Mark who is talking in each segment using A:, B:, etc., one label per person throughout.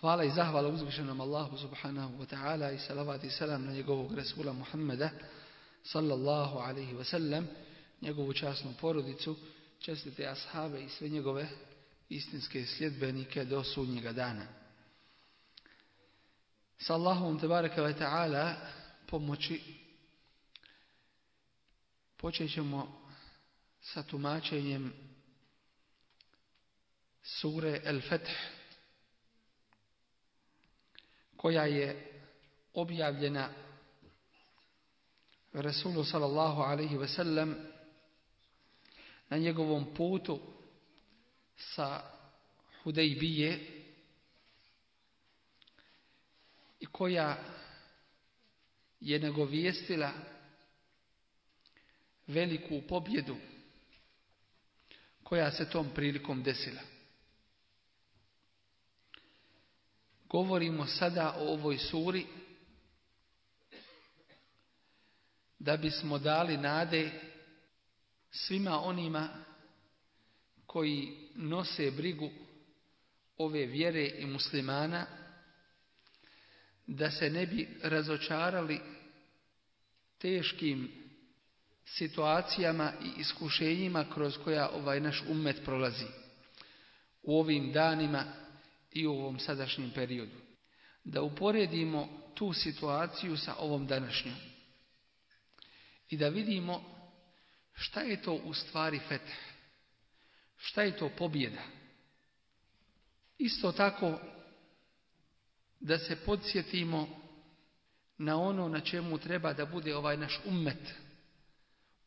A: Hvala i zahvala uzvišenom Allahu subhanahu wa ta'ala i salavat i salam na njegovog Rasula Muhammeda sallallahu alaihi wa sallam, njegovu časnu porodicu, čestite ashave i sve njegove istinske sljedbenike do sudnjega dana. Sa Allahom tebareka wa ta'ala pomoći počet ćemo sa tumačenjem sure El-Fetih koja je objavljena Rasulu sallallahu alaihi sellem na njegovom putu sa Hudejbije i koja je nagovijestila veliku pobjedu koja se tom prilikom desila. govorimo sada o ovoj suri da bismo dali nade svima onima koji nose brigu ove vjere i muslimana da se ne bi razočarali teškim situacijama i iskušenjima kroz koja ovaj naš ummet prolazi. U ovim danima i u ovom sadašnjem periodu. Da uporedimo tu situaciju sa ovom današnjom. I da vidimo šta je to u stvari Šta je to pobjeda. Isto tako da se podsjetimo na ono na čemu treba da bude ovaj naš ummet.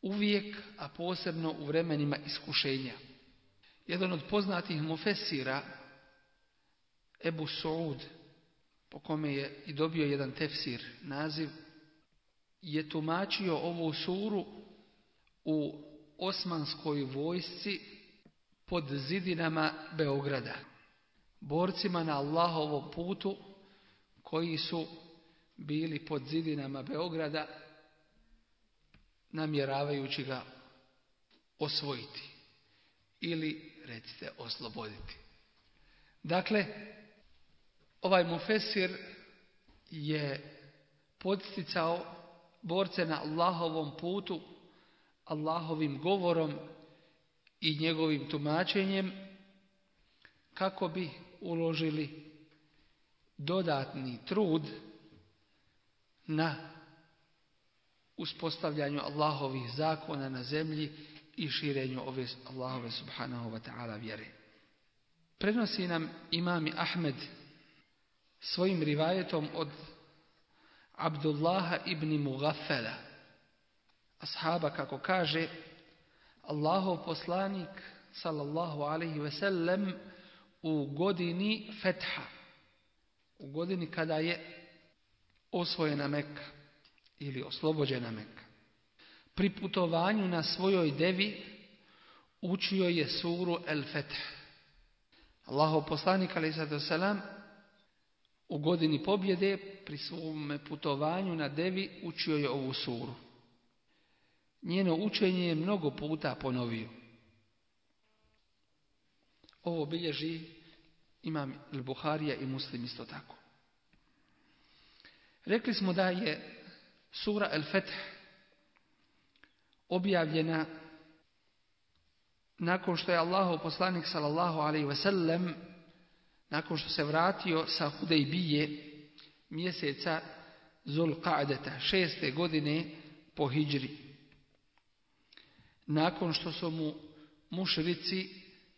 A: Uvijek, a posebno u vremenima iskušenja. Jedan od poznatih mufesira, Ebu Saud, po kome je i dobio jedan tefsir naziv, je tumačio ovu suru u osmanskoj vojsci pod zidinama Beograda. Borcima na Allahovom putu koji su bili pod zidinama Beograda namjeravajući ga osvojiti ili recite osloboditi. Dakle, Ovaj mufesir je podsticao borce na Allahovom putu, Allahovim govorom i njegovim tumačenjem kako bi uložili dodatni trud na uspostavljanju Allahovih zakona na zemlji i širenju ove Allahove subhanahu wa ta'ala vjere. Prenosi nam imami Ahmed svojim rivajetom od Abdullaha ibn Mughafela. Ashaba kako kaže Allahov poslanik sallallahu alaihi ve sellem u godini fetha. U godini kada je osvojena Mekka ili oslobođena Mekka. Pri putovanju na svojoj devi učio je suru El Feth. Allahov poslanik alaihi salam u godini pobjede pri svome putovanju na Devi učio je ovu suru. Njeno učenje je mnogo puta ponovio. Ovo bilježi imam Buharija i Muslim isto tako. Rekli smo da je sura El Feth objavljena nakon što je Allahov poslanik sallallahu alaihi nakon što se vratio sa Hudejbije mjeseca Zulqadeta, šeste godine po Hidžri. Nakon što su mu mušrici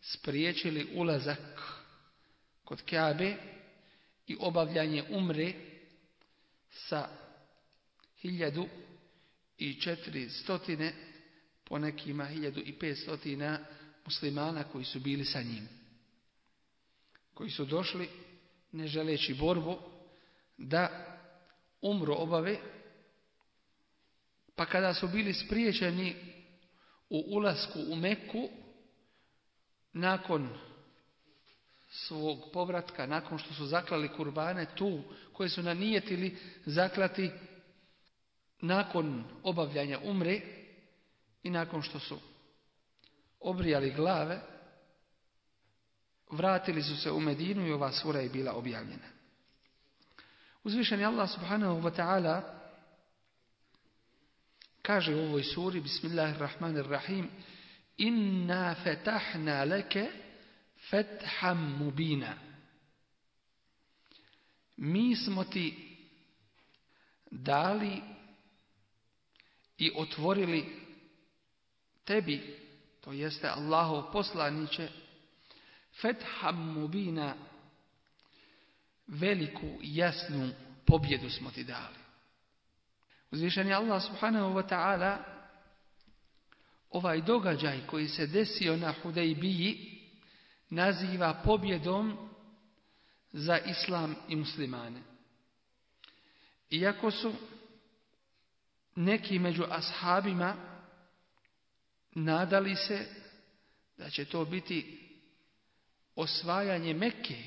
A: spriječili ulazak kod Kabe i obavljanje umre sa hiljadu i četiri stotine, po nekima hiljadu i pet muslimana koji su bili sa njim koji su došli ne želeći borbu da umru obave pa kada su bili spriječeni u ulasku u Meku nakon svog povratka, nakon što su zaklali kurbane tu koje su nanijetili zaklati nakon obavljanja umre i nakon što su obrijali glave vratili su se u Medinu i ova sura je bila objavljena. Uzvišen je Allah subhanahu wa ta'ala kaže u ovoj suri Bismillahirrahmanirrahim Inna fetahna leke fetham mubina. Mi smo ti dali i otvorili tebi, to jeste Allahov poslaniće, Fetham mubina, veliku jasnu pobjedu smo ti dali. Uzvišen je Allah subhanahu wa ta'ala ovaj događaj koji se desio na Hudejbiji naziva pobjedom za islam i muslimane. Iako su neki među ashabima nadali se da će to biti osvajanje Mekke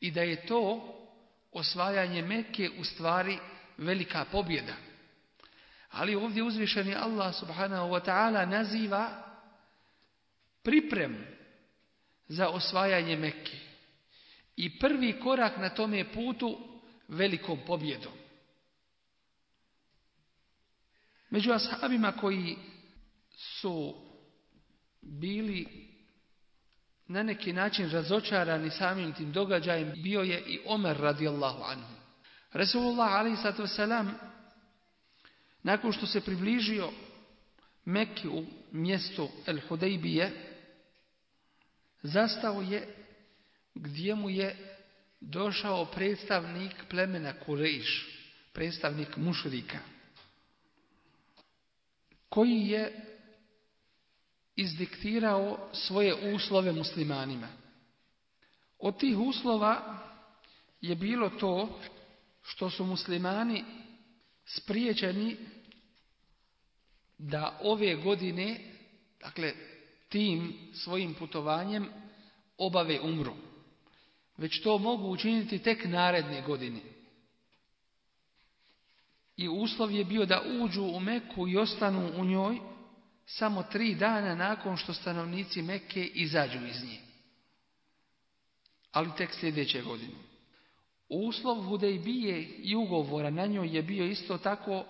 A: i da je to osvajanje Mekke u stvari velika pobjeda. Ali ovdje uzvišeni Allah subhanahu wa ta'ala naziva pripremu za osvajanje Mekke. I prvi korak na tome putu velikom pobjedom. Među ashabima koji su bili na neki način razočarani samim tim događajem bio je i Omer radijallahu anhu. Resulullah sato salam nakon što se približio Meki u mjestu El Hudejbije, zastao je gdje mu je došao predstavnik plemena Kurejš, predstavnik mušrika, koji je izdiktirao svoje uslove muslimanima. Od tih uslova je bilo to što su muslimani spriječeni da ove godine, dakle tim svojim putovanjem, obave umru. Već to mogu učiniti tek naredne godine. I uslov je bio da uđu u Meku i ostanu u njoj samo tri dana nakon što stanovnici Mekke izađu iz nje. Ali tek sljedeće godine. Uslov Hudejbije i ugovora na njoj je bio isto tako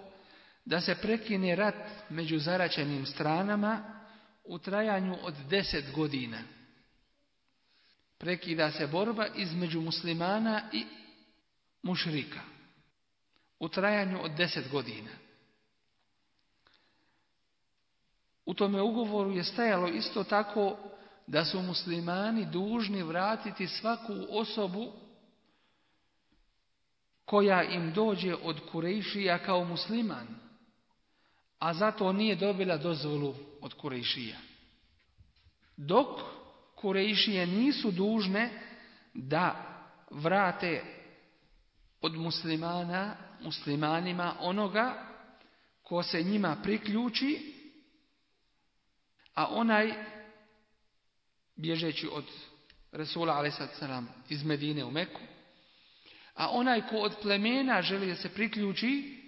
A: da se prekine rat među zaračenim stranama u trajanju od deset godina. Prekida se borba između muslimana i mušrika u trajanju od deset godina. U tome ugovoru je stajalo isto tako da su muslimani dužni vratiti svaku osobu koja im dođe od Kurejšija kao musliman, a zato nije dobila dozvolu od Kurejšija. Dok Kurejšije nisu dužne da vrate od muslimana muslimanima onoga ko se njima priključi, a onaj, bježeći od Resula a.s. iz Medine u Meku, a onaj ko od plemena želi da se priključi,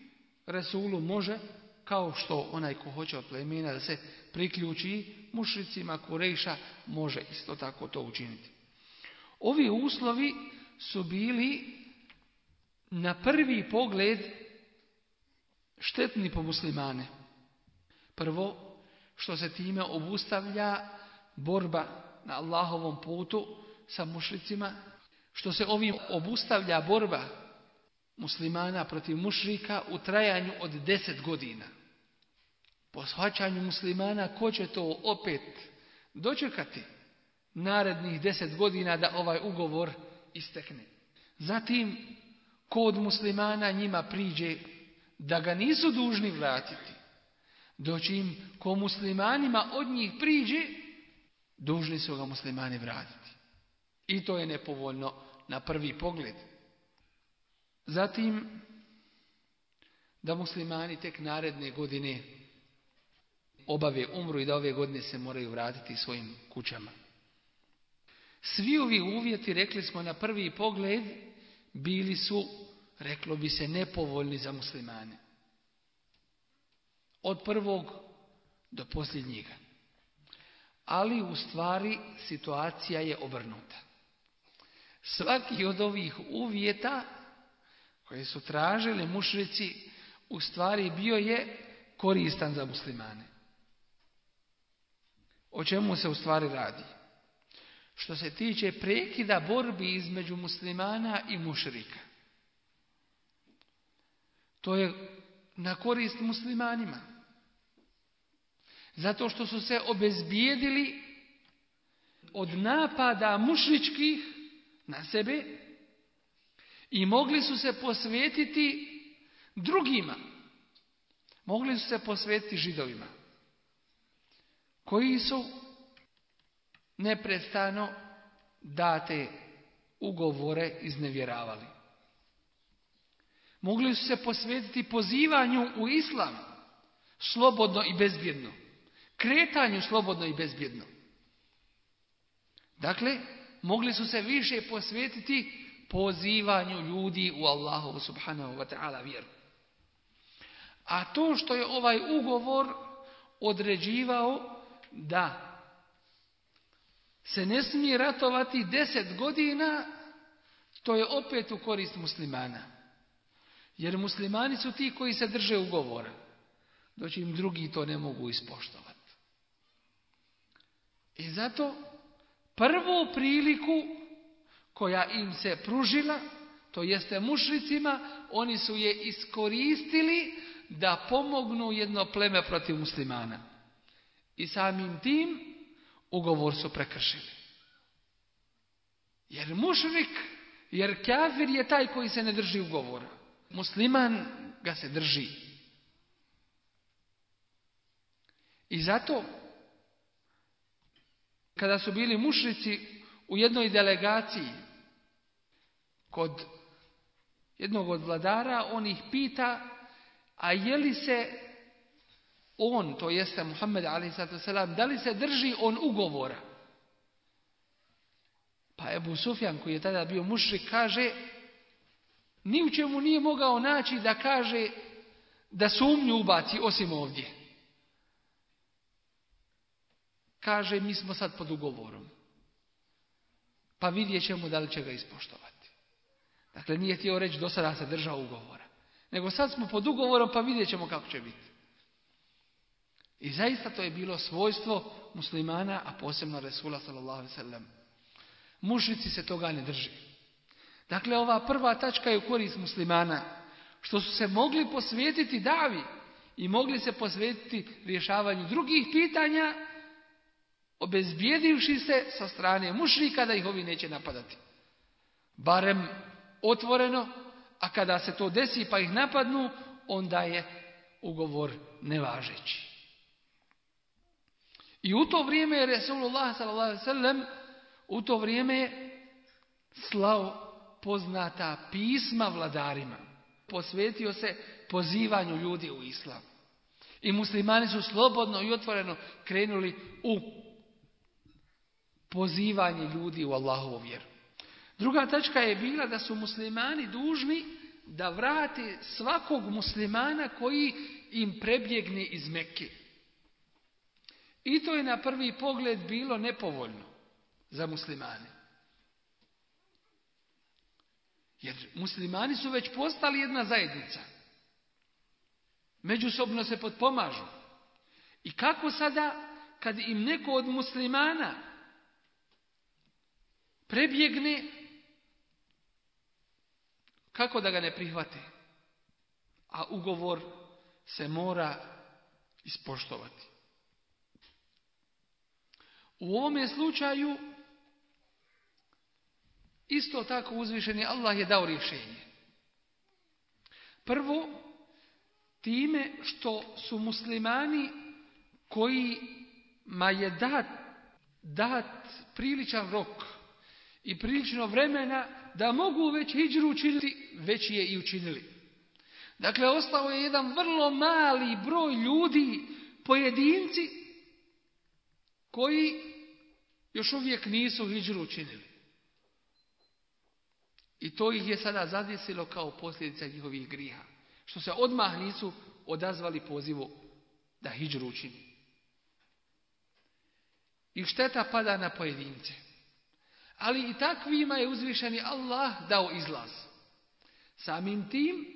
A: Resulu može, kao što onaj ko hoće od plemena da se priključi mušicima Kureša, može isto tako to učiniti. Ovi uslovi su bili na prvi pogled štetni po muslimane. Prvo, što se time obustavlja borba na Allahovom putu sa mušricima, što se ovim obustavlja borba muslimana protiv mušrika u trajanju od deset godina. Po shvaćanju muslimana ko će to opet dočekati narednih deset godina da ovaj ugovor istekne. Zatim, kod muslimana njima priđe da ga nisu dužni vratiti, do čim ko muslimanima od njih priđe, dužni su ga muslimani vratiti. I to je nepovoljno na prvi pogled. Zatim, da muslimani tek naredne godine obave umru i da ove godine se moraju vratiti svojim kućama. Svi ovi uvjeti, rekli smo na prvi pogled, bili su, reklo bi se, nepovoljni za muslimane od prvog do posljednjega. Ali u stvari situacija je obrnuta. Svaki od ovih uvjeta koje su tražili mušrici u stvari bio je koristan za muslimane. O čemu se u stvari radi? Što se tiče prekida borbi između muslimana i mušrika. To je na korist muslimanima. Zato što su se obezbijedili od napada mušničkih na sebe i mogli su se posvetiti drugima. Mogli su se posvetiti židovima. Koji su neprestano date ugovore iznevjeravali. Mogli su se posvetiti pozivanju u islam slobodno i bezbjedno kretanju slobodno i bezbjedno. Dakle, mogli su se više posvetiti pozivanju ljudi u Allahovu subhanahu wa ta'ala vjeru. A to što je ovaj ugovor određivao da se ne smije ratovati deset godina, to je opet u korist muslimana. Jer muslimani su ti koji se drže ugovora. Doći im drugi to ne mogu ispoštovati. I zato prvu priliku koja im se pružila, to jeste mušricima, oni su je iskoristili da pomognu jedno pleme protiv muslimana. I samim tim ugovor su prekršili. Jer mušrik, jer kafir je taj koji se ne drži ugovora. Musliman ga se drži. I zato kada su bili mušnici u jednoj delegaciji kod jednog od vladara, on ih pita, a je li se on, to jeste Muhammed a.s. da li se drži on ugovora? Pa Ebu Sufjan, koji je tada bio mušrik, kaže, ni u čemu nije mogao naći da kaže da sumnju ubaci osim ovdje kaže mi smo sad pod ugovorom. Pa vidjet ćemo da li će ga ispoštovati. Dakle, nije htio reći do sada se držao ugovora. Nego sad smo pod ugovorom pa vidjet ćemo kako će biti. I zaista to je bilo svojstvo muslimana, a posebno Resula sallallahu sallam. Mušnici se toga ne drži. Dakle, ova prva tačka je u korist muslimana, što su se mogli posvetiti davi i mogli se posvetiti rješavanju drugih pitanja, obezbijedivši se sa strane mušrika da ih ovi neće napadati. Barem otvoreno, a kada se to desi pa ih napadnu, onda je ugovor nevažeći. I u to vrijeme je Resulullah s.a.v. u to vrijeme je slao poznata pisma vladarima. Posvetio se pozivanju ljudi u islam. I muslimani su slobodno i otvoreno krenuli u pozivanje ljudi u Allahovu vjeru. Druga tačka je bila da su muslimani dužni da vrate svakog muslimana koji im prebjegne iz Mekke. I to je na prvi pogled bilo nepovoljno za muslimane. Jer muslimani su već postali jedna zajednica. Međusobno se potpomažu. I kako sada kad im neko od muslimana prebjegne kako da ga ne prihvati. A ugovor se mora ispoštovati. U ovome slučaju isto tako uzvišeni Allah je dao rješenje. Prvo, time što su muslimani koji ma je dat, dat priličan rok i prilično vremena da mogu već hijđru učiniti, već je i učinili. Dakle, ostao je jedan vrlo mali broj ljudi, pojedinci, koji još uvijek nisu hijđru učinili. I to ih je sada zadesilo kao posljedica njihovih griha. Što se odmah nisu odazvali pozivu da hijđru učini. I šteta pada na pojedince. Ali i takvima je uzvišeni Allah dao izlaz. Samim tim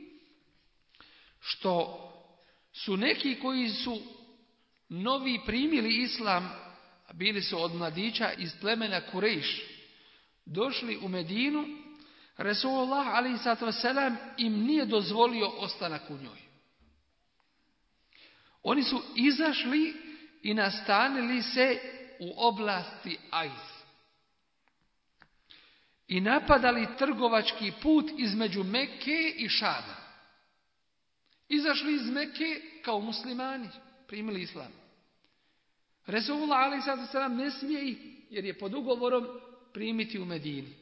A: što su neki koji su novi primili islam, bili su od mladića iz plemena Kureš, došli u Medinu, Resulullah ali selam im nije dozvolio ostanak u njoj. Oni su izašli i nastanili se u oblasti Ajz i napadali trgovački put između Mekke i Šaba. Izašli iz Mekke kao muslimani, primili islam. Resulullah Ali Sadam ne smije ih, jer je pod ugovorom primiti u Medini.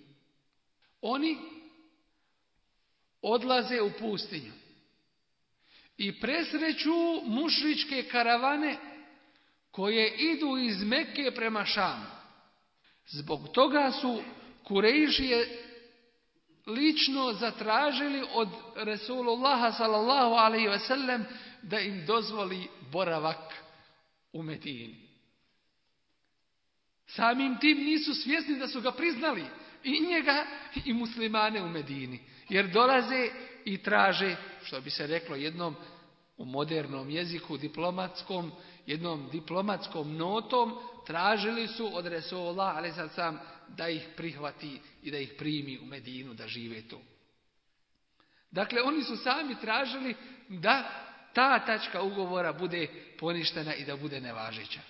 A: Oni odlaze u pustinju i presreću mušričke karavane koje idu iz Mekke prema Šamu. Zbog toga su Kurejšije lično zatražili od Resulullaha sallallahu alaihi wasallam da im dozvoli boravak u Medini. Samim tim nisu svjesni da su ga priznali i njega i muslimane u Medini. Jer dolaze i traže, što bi se reklo jednom u modernom jeziku diplomatskom, jednom diplomatskom notom tražili su od Resola ali sad sam da ih prihvati i da ih primi u Medinu da žive tu. Dakle, oni su sami tražili da ta tačka ugovora bude poništena i da bude nevažeća.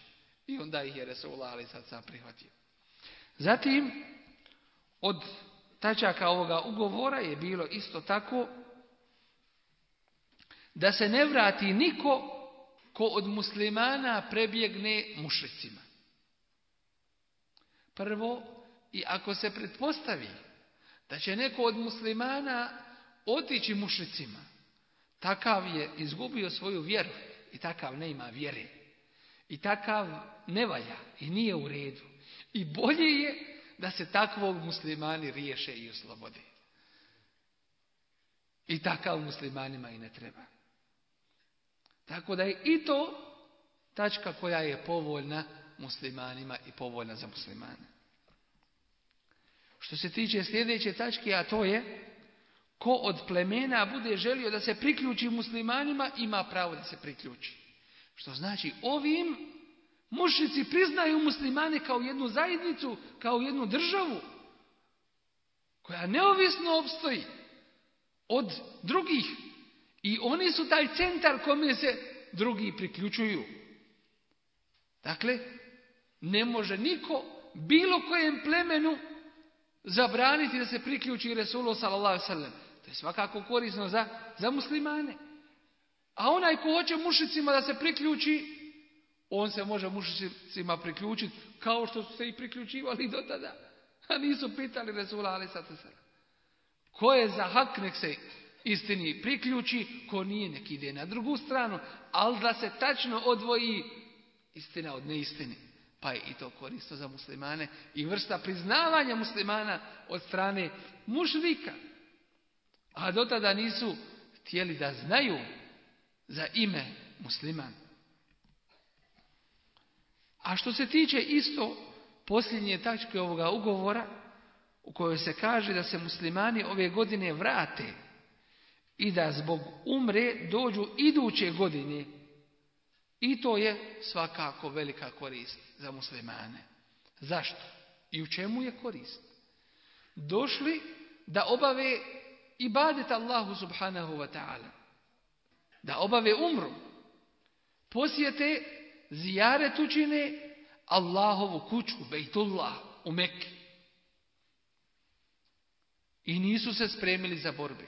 A: I onda ih je Resola ali sad sam prihvatio. Zatim, od tačaka ovoga ugovora je bilo isto tako da se ne vrati niko ko od muslimana prebjegne mušicima. Prvo, i ako se pretpostavi da će neko od muslimana otići mušicima, takav je izgubio svoju vjeru i takav ne ima vjere. I takav ne valja i nije u redu. I bolje je da se takvog muslimani riješe i oslobode. I takav muslimanima i ne treba. Tako da je i to tačka koja je povoljna muslimanima i povoljna za muslimane. Što se tiče sljedeće tačke, a to je ko od plemena bude želio da se priključi muslimanima, ima pravo da se priključi. Što znači ovim mušnici priznaju muslimane kao jednu zajednicu, kao jednu državu koja neovisno obstoji od drugih i oni su taj centar kome se drugi priključuju. Dakle, ne može niko bilo kojem plemenu zabraniti da se priključi Resulu sallallahu sallam. To je svakako korisno za, za muslimane. A onaj ko hoće mušicima da se priključi, on se može mušicima priključiti kao što su se i priključivali do tada. A nisu pitali Resula ali sallam. Ko je za hak nek se istini priključi, ko nije nek ide na drugu stranu, ali da se tačno odvoji istina od neistini. Pa je i to koristo za muslimane i vrsta priznavanja muslimana od strane mušvika A do tada nisu htjeli da znaju za ime musliman. A što se tiče isto posljednje tačke ovoga ugovora, u kojoj se kaže da se muslimani ove godine vrate i da zbog umre dođu iduće godine. I to je svakako velika korist za muslimane. Zašto? I u čemu je korist? Došli da obave ibadet Allahu subhanahu wa ta'ala. Da obave umru. Posjete zijare tučine Allahovu kuću, Bejtullah, u Mekke. I nisu se spremili za borbe.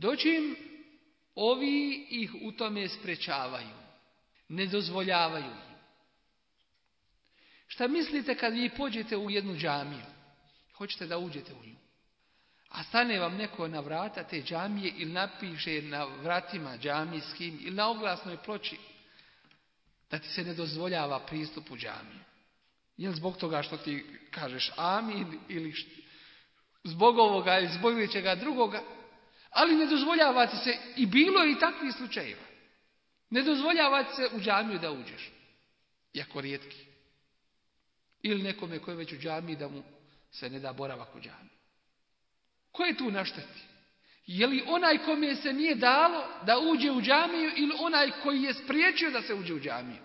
A: Dočim ovi ih u tome sprečavaju, ne dozvoljavaju im. Šta mislite kad vi pođete u jednu džamiju? Hoćete da uđete u nju. A stane vam neko na vrata te džamije ili napiše na vratima džamijskim ili na oglasnoj ploči da ti se ne dozvoljava pristup u džamiju. Jel zbog toga što ti kažeš amin ili zbog ovoga ili zbog čega drugoga ali ne dozvoljavati se, i bilo je i takvih slučajeva, ne dozvoljavati se u džamiju da uđeš. Jako rijetki. Ili nekome koji je već u džamiji da mu se ne da boravak u džamiji. Ko je tu našteti? Je li onaj kome se nije dalo da uđe u džamiju ili onaj koji je spriječio da se uđe u džamiju?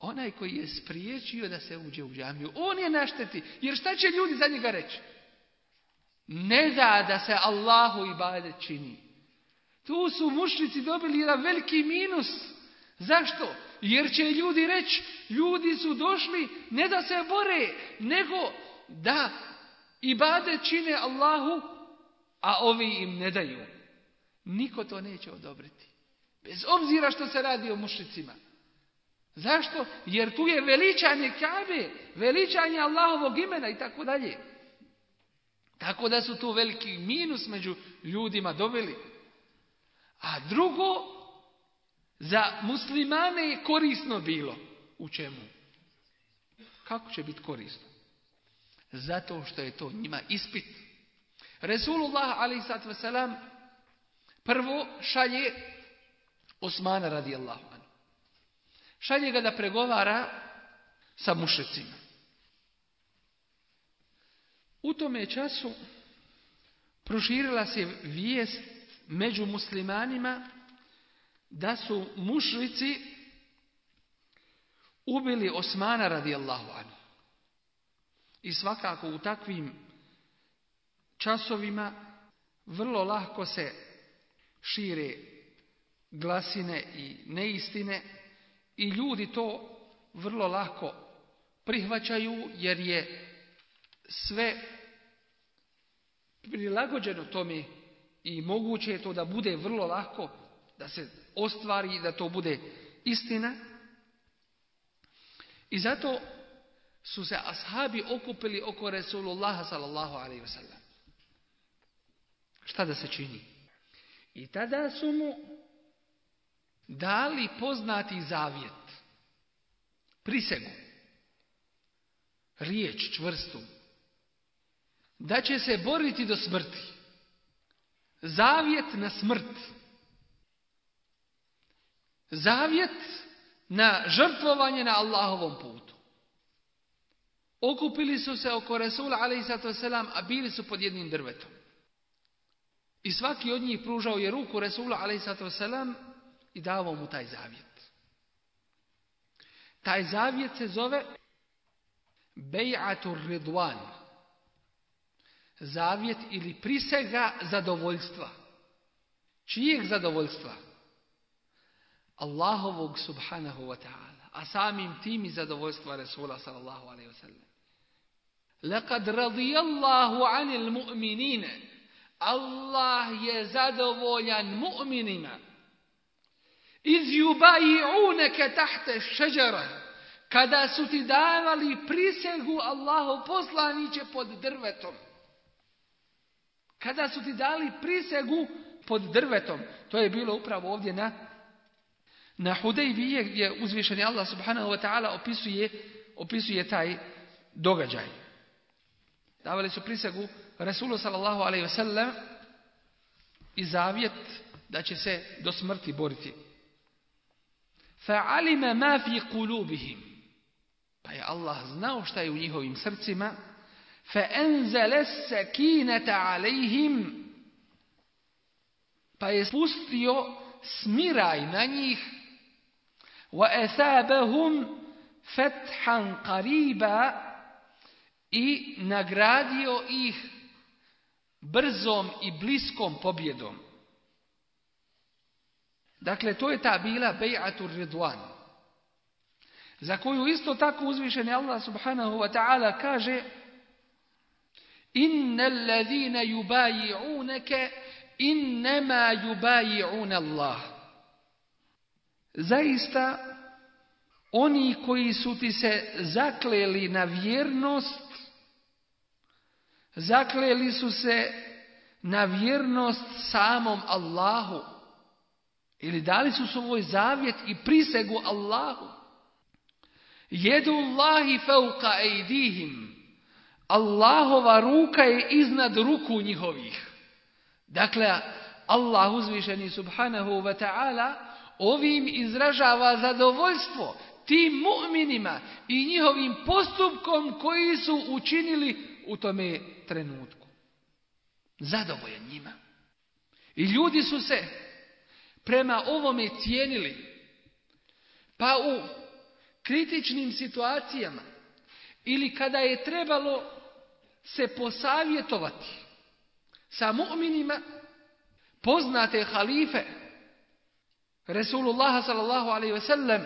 A: Onaj koji je spriječio da se uđe u džamiju. On je našteti. Jer šta će ljudi za njega reći? ne da da se Allahu ibadet čini. Tu su mušnici dobili jedan veliki minus. Zašto? Jer će ljudi reći, ljudi su došli ne da se bore, nego da ibadet čine Allahu, a ovi im ne daju. Niko to neće odobriti. Bez obzira što se radi o mušnicima. Zašto? Jer tu je veličanje Kabe, veličanje Allahovog imena i tako dalje. Tako da su tu veliki minus među ljudima doveli. A drugo, za muslimane je korisno bilo. U čemu? Kako će biti korisno? Zato što je to njima ispit. Resulullah a.s. prvo šalje Osmana radijallahu anhu. Šalje ga da pregovara sa mušecima. U tome času proširila se vijest među muslimanima da su mušrici ubili Osmana radijallahu anhu. I svakako u takvim časovima vrlo lahko se šire glasine i neistine i ljudi to vrlo lako prihvaćaju jer je sve prilagođeno tome i moguće je to da bude vrlo lako da se ostvari i da to bude istina. I zato su se ashabi okupili oko Resulullaha sallallahu alaihi wasallam. Šta da se čini? I tada su mu dali poznati zavjet, prisegu, riječ čvrstu, da će se boriti do smrti. Zavjet na smrt. Zavjet na žrtvovanje na Allahovom putu. Okupili su se oko Resula a.s. a bili su pod jednim drvetom. I svaki od njih pružao je ruku Resula Selam i davao mu taj zavjet. Taj zavjet se zove Bej'atur Ridwan zavjet ili prisega zadovoljstva. Čijeg zadovoljstva? Allahovog subhanahu wa ta'ala. A samim tim i zadovoljstva Resula sallallahu alaihi wa sallam. Lekad radijallahu anil mu'minine. Allah je zadovoljan mu'minima. Iz uneke tahte šeđara. Kada su ti davali prisegu Allahu poslaniće pod drvetom. Kada su ti dali prisegu pod drvetom, to je bilo upravo ovdje na, na Hudejbije gdje uzvišeni Allah subhanahu wa ta'ala opisuje, opisuje taj događaj. Davali su prisegu Rasulu sallallahu alaihi wasallam i zavjet da će se do smrti boriti. Fa'alime ma fi kulubihim. Pa je Allah znao šta je u njihovim srcima فَأَنْزَلَ السَّكِينَةَ عَلَيْهِمْ Pa je spustio smiraj na njih وَأَثَابَهُمْ فَتْحًا قَرِيبًا I nagradio ih brzom i bliskom pobjedom. Dakle, to je ta bila Bej'atur Ridwan. Za koju isto tako uzvišeni Allah subhanahu wa ta'ala kaže uneke, in nema innema Allah. Zaista, oni koji su ti se zakleli na vjernost, zakleli su se na vjernost samom Allahu. Ili dali su svoj zavjet i prisegu Allahu. Jedu Allahi fauka ejdihim. Allahova ruka je iznad ruku njihovih. Dakle, Allah uzvišeni subhanahu wa ta'ala ovim izražava zadovoljstvo tim mu'minima i njihovim postupkom koji su učinili u tome trenutku. Zadovoljan njima. I ljudi su se prema ovome cijenili. Pa u kritičnim situacijama ili kada je trebalo se posavjetovati sa mu'minima poznate halife Resulullah sallallahu alaihi wasallam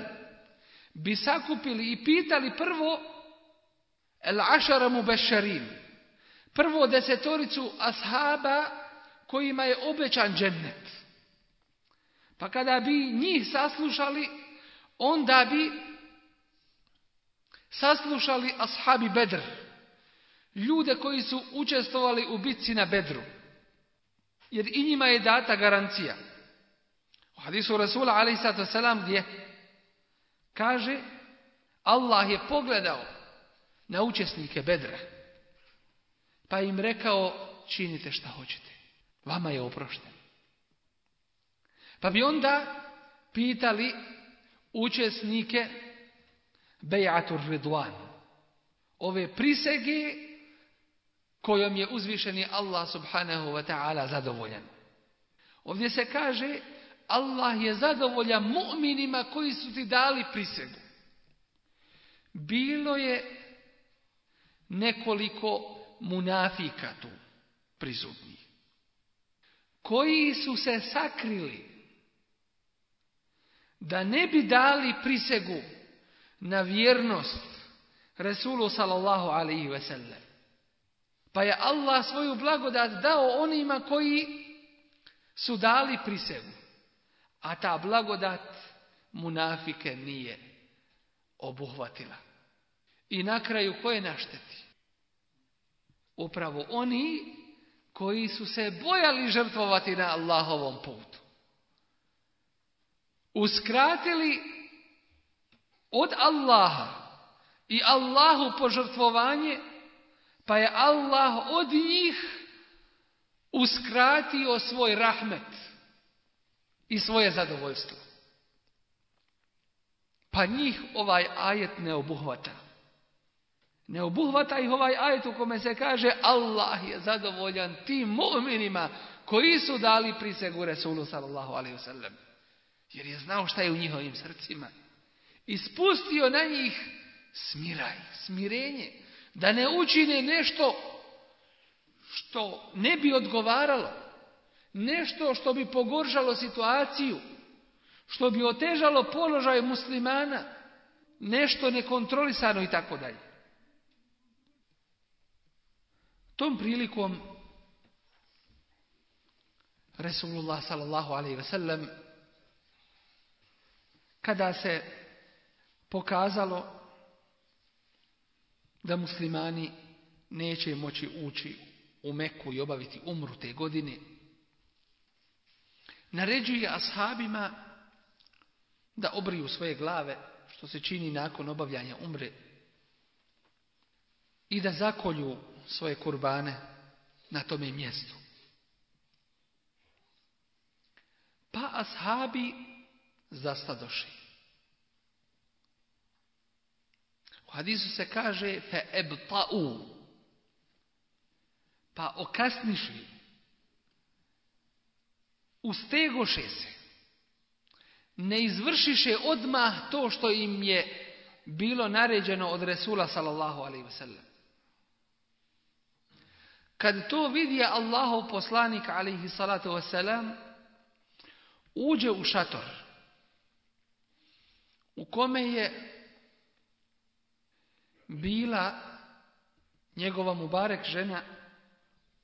A: bi sakupili i pitali prvo el ašara mu prvo desetoricu ashaba kojima je obećan džennet pa kada bi njih saslušali onda bi saslušali ashabi bedr ljude koji su učestvovali u bitci na bedru. Jer i njima je data garancija. U hadisu Rasula a.s. gdje kaže Allah je pogledao na učesnike bedra pa im rekao činite šta hoćete. Vama je oprošteno. Pa bi onda pitali učesnike Bejatur Ridwan. Ove prisege kojom je uzvišeni Allah subhanahu wa ta'ala zadovoljan. Ovdje se kaže Allah je zadovoljan mu'minima koji su ti dali prisegu. Bilo je nekoliko munafika tu prisutnih. Koji su se sakrili da ne bi dali prisegu na vjernost Resulu sallallahu alaihi ve sellem. Pa je Allah svoju blagodat dao onima koji su dali prisegu. A ta blagodat munafike nije obuhvatila. I na kraju koje je našteti? Upravo oni koji su se bojali žrtvovati na Allahovom putu. Uskratili od Allaha i Allahu požrtvovanje pa je Allah od njih uskratio svoj rahmet i svoje zadovoljstvo. Pa njih ovaj ajet ne obuhvata. Ne obuhvata ih ovaj ajet u kome se kaže Allah je zadovoljan tim mu'minima koji su dali prisegu Resulu sallallahu alaihi wasallam. Jer je znao šta je u njihovim srcima. I spustio na njih smiraj, smirenje da ne učine nešto što ne bi odgovaralo, nešto što bi pogoršalo situaciju, što bi otežalo položaj muslimana, nešto nekontrolisano i tako dalje. Tom prilikom Resulullah sallallahu alaihi sellem kada se pokazalo da muslimani neće moći ući u Meku i obaviti umru te godine, naređuje ashabima da obriju svoje glave, što se čini nakon obavljanja umre, i da zakolju svoje kurbane na tome mjestu. Pa ashabi zastadoši hadisu se kaže fe ebta'u. Pa okasniši. Ustegoše se. Ne izvršiše odmah to što im je bilo naređeno od Resula sallallahu alaihi wasallam. Kad to vidi Allahov poslanik alaihi salatu wasallam, uđe u šator u kome je bila njegova Mubarek žena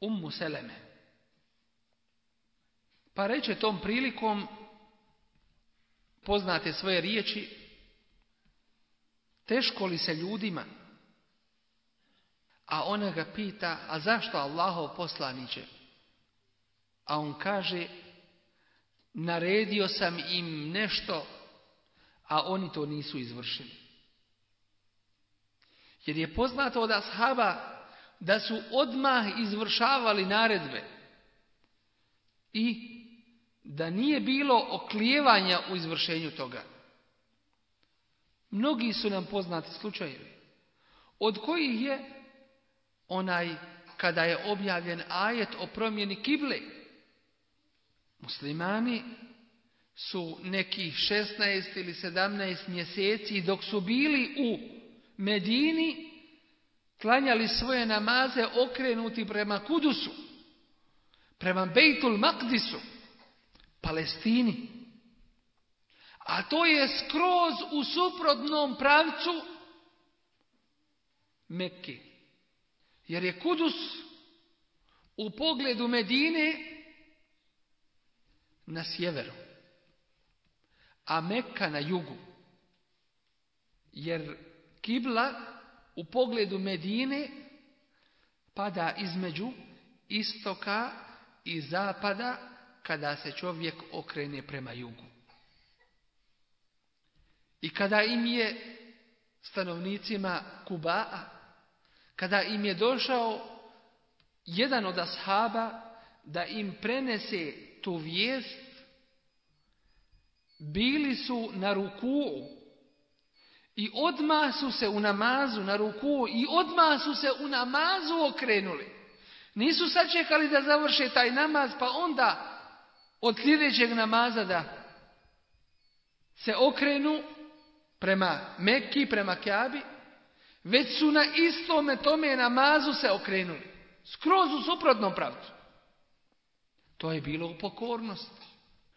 A: Ummu Seleme. Pa reče tom prilikom poznate svoje riječi teško li se ljudima a ona ga pita a zašto Allahov poslaniće a on kaže naredio sam im nešto a oni to nisu izvršili jer je poznato od ashaba da su odmah izvršavali naredbe i da nije bilo oklijevanja u izvršenju toga. Mnogi su nam poznati slučajevi, od kojih je onaj kada je objavljen ajet o promjeni kible. Muslimani su nekih 16 ili 17 mjeseci dok su bili u Medini klanjali svoje namaze okrenuti prema Kudusu, prema Bejtul Makdisu, Palestini. A to je skroz u suprotnom pravcu Mekke. Jer je Kudus u pogledu Medine na sjeveru, a Mekka na jugu. Jer kibla u pogledu Medine pada između istoka i zapada kada se čovjek okrene prema jugu. I kada im je stanovnicima Kubaa, kada im je došao jedan od ashaba da im prenese tu vijest, bili su na ruku i odma su se u namazu na ruku i odmah su se u namazu okrenuli. Nisu sačekali da završe taj namaz pa onda od sljedećeg namaza da se okrenu prema Mekki, prema Kjabi, već su na istome tome namazu se okrenuli. Skroz u suprotnom pravcu. To je bilo u pokornosti,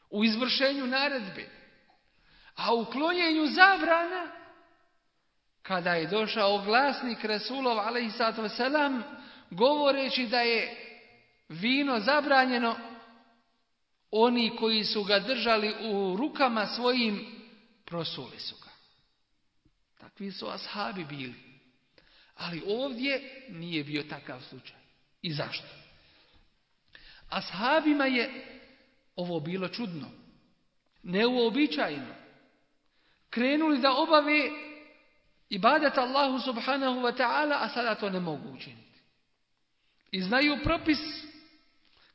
A: u izvršenju naredbe, a u klonjenju zabrana kada je došao glasnik Resulov Selam govoreći da je vino zabranjeno, oni koji su ga držali u rukama svojim prosuli su ga. Takvi su ashabi bili. Ali ovdje nije bio takav slučaj. I zašto? Ashabima je ovo bilo čudno, neuobičajeno. Krenuli da obave ibadet Allahu subhanahu wa ta'ala, a sada to ne mogu učiniti. I znaju propis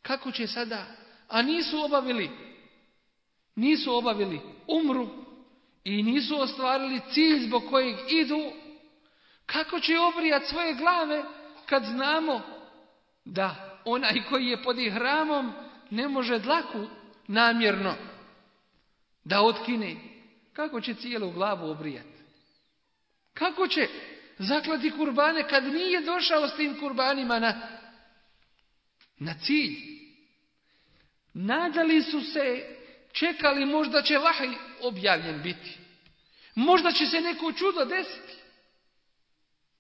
A: kako će sada, a nisu obavili, nisu obavili umru i nisu ostvarili cilj zbog kojeg idu, kako će obrijat svoje glave kad znamo da onaj koji je pod ihramom ne može dlaku namjerno da otkine, kako će cijelu glavu obrijati? Kako će zaklati kurbane kad nije došao s tim kurbanima na, na cilj? Nadali su se, čekali možda će vahaj objavljen biti. Možda će se neko čudo desiti.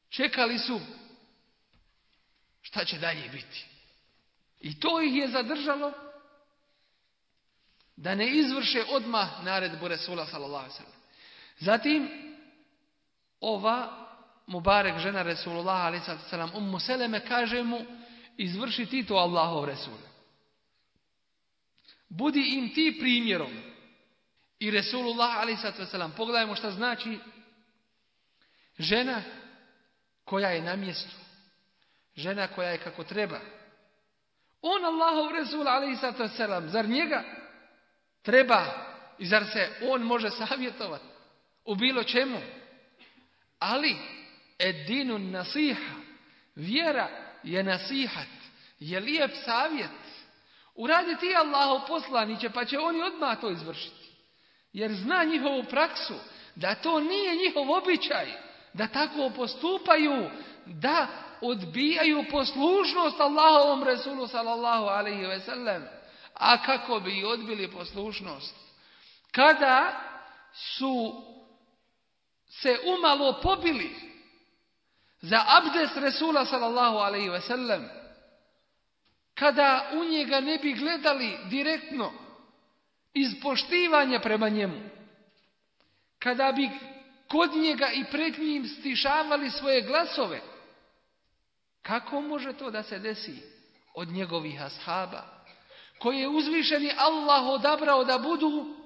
A: Čekali su šta će dalje biti. I to ih je zadržalo da ne izvrše odmah naredbu Resula sallallahu Zatim, ova Mubarek žena Resulullah a.s. Ummu Seleme kaže mu izvrši ti to Allahov Resul Budi im ti primjerom. I Resulullah a.s. Pogledajmo šta znači žena koja je na mjestu. Žena koja je kako treba. On Allahov Resul a.s. Zar njega treba i zar se on može savjetovati u bilo čemu? Ali, edinu nasiha, vjera je nasihat, je lijep savjet. Uradi ti Allaho poslaniće, pa će oni odmah to izvršiti. Jer zna njihovu praksu, da to nije njihov običaj, da tako postupaju, da odbijaju poslušnost Allahovom Resulu sallallahu alaihi ve sellem. A kako bi odbili poslušnost? Kada su se umalo pobili za abdest Resula sallallahu alaihi ve sellem, kada u njega ne bi gledali direktno iz poštivanja prema njemu, kada bi kod njega i pred njim stišavali svoje glasove, kako može to da se desi od njegovih ashaba, koji je uzvišeni Allah odabrao da budu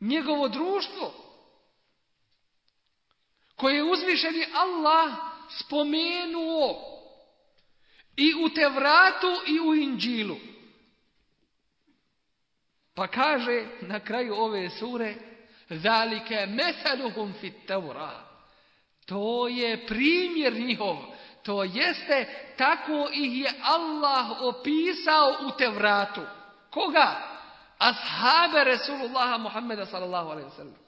A: njegovo društvo, koje je uzvišeni Allah spomenuo i u Tevratu i u Inđilu. Pa kaže na kraju ove sure Zalike mesaluhum fit To je primjer njihov. To jeste, tako ih je Allah opisao u Tevratu. Koga? Ashabe Resulullaha Muhammeda sallallahu alaihi sallam.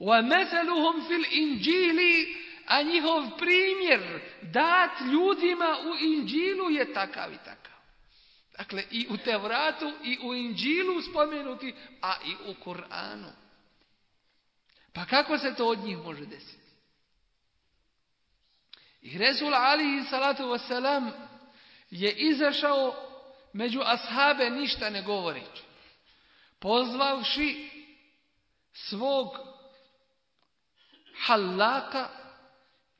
A: وَمَثَلُهُمْ فِي الْإِنْجِيلِ A njihov primjer dat ljudima u Inđilu je takav i takav. Dakle, i u Tevratu, i u Inđilu spomenuti, a i u Kur'anu. Pa kako se to od njih može desiti? I Rezul Ali salatu wasalam je izašao među ashabe ništa ne govoreći. Pozvavši svog halaka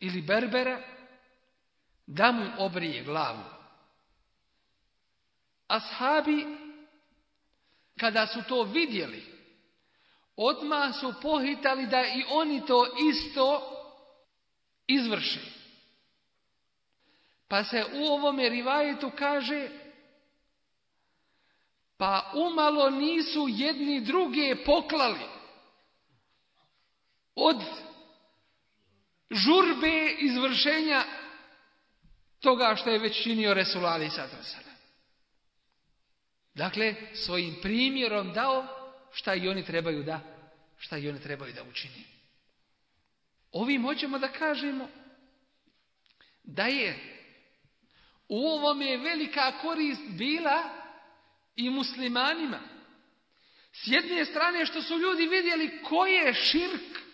A: ili berbera da mu obrije glavu. Ashabi, kada su to vidjeli, odmah su pohitali da i oni to isto izvrše. Pa se u ovome rivajetu kaže, pa umalo nisu jedni druge poklali od žurbe izvršenja toga što je već činio Resul Ali Dakle, svojim primjerom dao šta i oni trebaju da, šta i oni trebaju da učini. Ovim hoćemo da kažemo da je u je velika korist bila i muslimanima. S jedne strane što su ljudi vidjeli ko je širk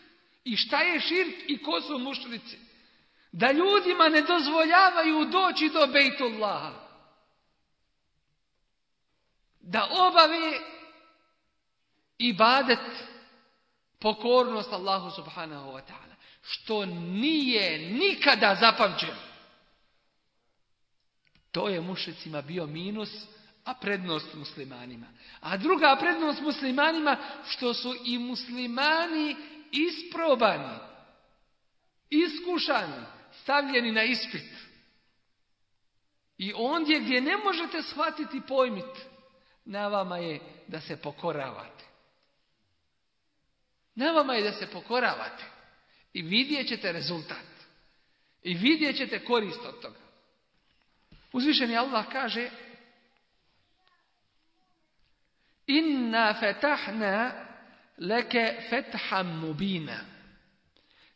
A: i šta je širk i ko su mušrici? Da ljudima ne dozvoljavaju doći do Bejtullaha. Da obave ibadet pokornost Allahu subhanahu wa ta'ala. Što nije nikada zapamćeno. To je mušicima bio minus, a prednost muslimanima. A druga prednost muslimanima, što su i muslimani isprobani, iskušani, stavljeni na ispit. I ondje gdje ne možete shvatiti pojmit, na vama je da se pokoravate. Na vama je da se pokoravate. I vidjet ćete rezultat. I vidjet ćete korist od toga. Uzvišeni Allah kaže Inna fetahna leke fetham mubina.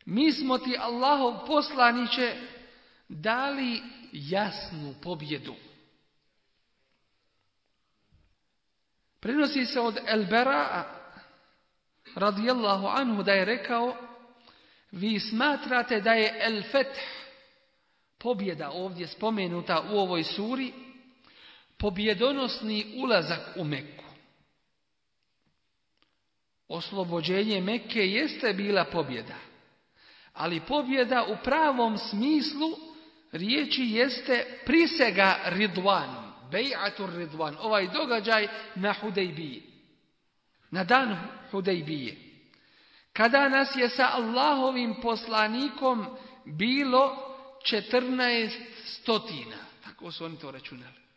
A: Mi smo ti Allahov poslaniće dali jasnu pobjedu. Prenosi se od Elbera radijallahu anhu da je rekao vi smatrate da je el feth pobjeda ovdje spomenuta u ovoj suri pobjedonosni ulazak u Meku. Oslobođenje Mekke jeste bila pobjeda. Ali pobjeda u pravom smislu riječi jeste prisega Ridvan. Bejatur Ridvan. Ovaj događaj na Hudejbije, Na dan Hudejbije. Kada nas je sa Allahovim poslanikom bilo 14 stotina. Tako su oni to računali.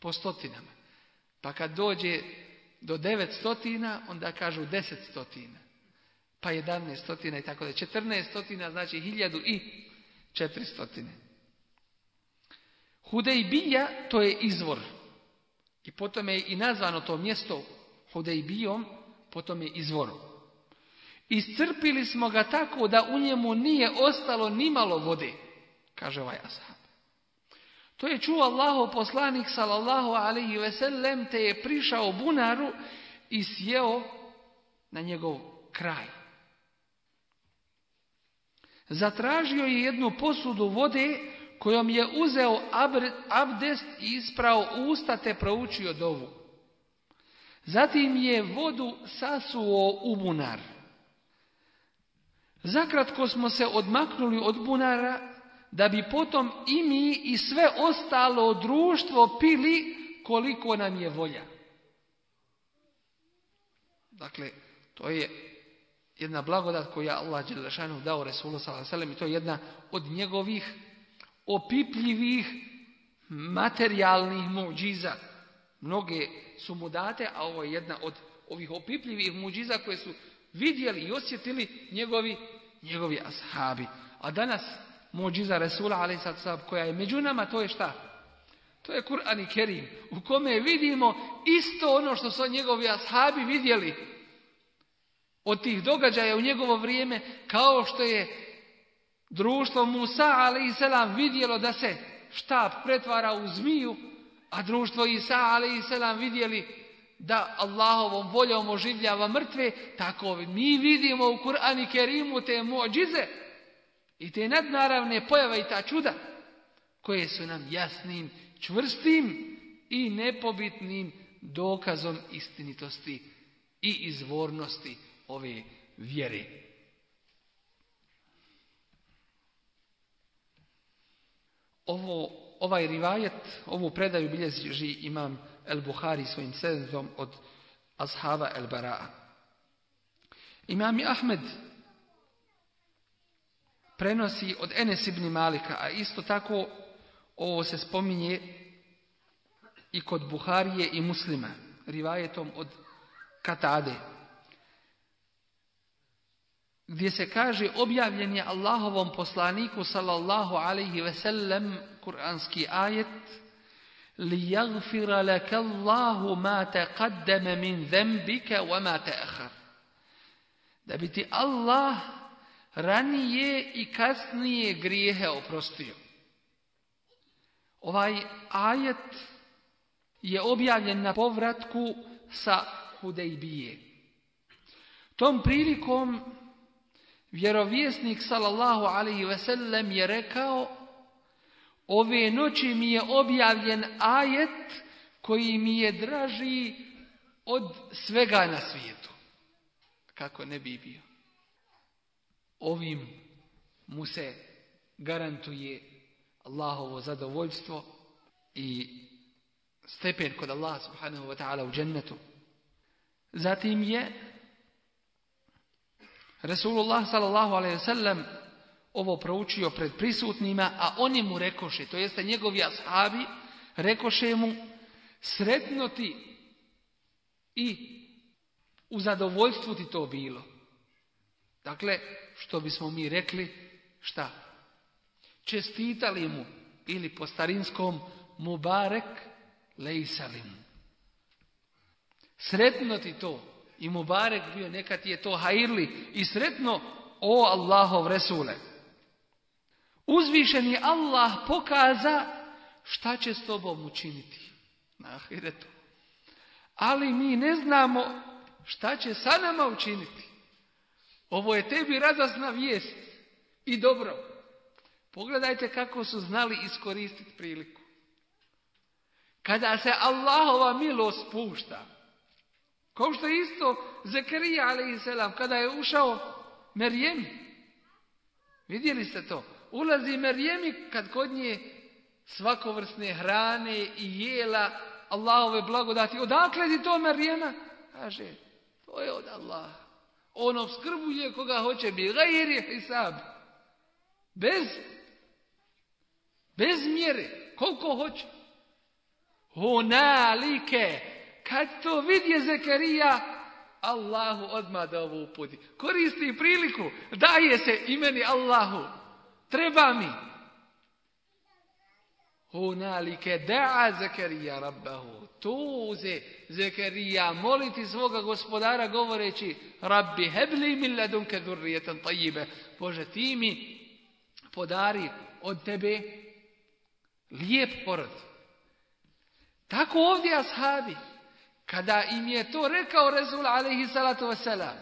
A: Po stotinama. Pa kad dođe do stotina, onda kažu stotina. pa 11 stotina i tako da 14 stotina znači 1000 i 400. Hudejbija to je izvor i potom je i nazvano to mjesto Hudejbijom, potom je izvorom. Iscrpili smo ga tako da u njemu nije ostalo nimalo vode, kaže ovaj to je čuo Allahov poslanik sallallahu alaihi veselem te je prišao bunaru i sjeo na njegov kraj. Zatražio je jednu posudu vode kojom je uzeo abdest i isprao usta te proučio dovu. Zatim je vodu sasuo u bunar. Zakratko smo se odmaknuli od bunara da bi potom i mi i sve ostalo društvo pili koliko nam je volja. Dakle, to je jedna blagodat koju je Allah Đelešanu dao Resulu Salasalem i to je jedna od njegovih opipljivih materijalnih muđiza. Mnoge su mu date, a ovo je jedna od ovih opipljivih muđiza koje su vidjeli i osjetili njegovi, njegovi ashabi. A danas Rasul Resula s.a.v. koja je među nama, to je šta? To je Kur'an i Kerim, u kome vidimo isto ono što su njegovi ashabi vidjeli od tih događaja u njegovo vrijeme, kao što je društvo Musa a.s. vidjelo da se štab pretvara u zmiju, a društvo Isa a.s. vidjeli da Allahovom voljom oživljava mrtve, tako mi vidimo u Kur'an i Kerimu te Mođize. I te nadnaravne pojave i ta čuda koje su nam jasnim, čvrstim i nepobitnim dokazom istinitosti i izvornosti ove vjere. Ovo, ovaj rivajet, ovu predaju bilježi imam El-Buhari svojim sedmom od Azhava El-Bara'a. Imam Ahmed prenosi od Enes ibn Malika, a isto tako ovo se spominje i kod Buharije i muslima, rivajetom od Katade. Gdje se kaže objavljen je Allahovom poslaniku sallallahu alaihi ve sellem kuranski ajet li jagfira laka Allahu ma kaddeme min dhanbika wa ma ahar Da bi ti Allah ranije i kasnije grijehe oprostio. Ovaj ajet je objavljen na povratku sa Hudejbije. Tom prilikom vjerovjesnik sallallahu alaihi sellem je rekao Ove noći mi je objavljen ajet koji mi je draži od svega na svijetu. Kako ne bi bio. Ovim mu se garantuje Allahovo zadovoljstvo i stepen kod Allaha subhanahu wa ta'ala u džennetu. Zatim je Resulullah sallallahu alaihi sallam ovo proučio pred prisutnima, a oni mu rekoše, to jeste njegovi ashabi, rekoše mu, sretno ti i u zadovoljstvu ti to bilo. Dakle, što bismo mi rekli, šta? Čestitali mu ili po starinskom Mubarek Lejsalim. Sretno ti to. I Mubarek bio nekad je to hajirli. I sretno o Allahov Resule. Uzvišeni Allah pokaza šta će s tobom učiniti. Na ahiretu. Ali mi ne znamo šta će sa nama učiniti. Ovo je tebi radosna vijest i dobro. Pogledajte kako su znali iskoristiti priliku. Kada se Allahova milost pušta, kao što je isto i selam kada je ušao Merjemi. Vidjeli ste to? Ulazi Merjemi kad kod nje svakovrsne hrane i jela Allahove blagodati. Odakle ti to Merjema? Kaže, to je od Allaha. On obskrbuje koga hoće bi gajri hisab. Bez, bez mjere, koliko hoće. Honalike, kad to vidje Zekarija, Allahu odmah da ovo uputi. Koristi priliku, daje se imeni Allahu. Treba mi. Hunalike da'a Zekerija rabbahu. Tu se moliti svoga gospodara govoreći Rabbi hebli min ladunke zurrijetan tajibe. Bože ti mi podari od tebe lijep porod. Tako ovdje ashabi. Kada im je to rekao Rezul alaihi salatu wasalam.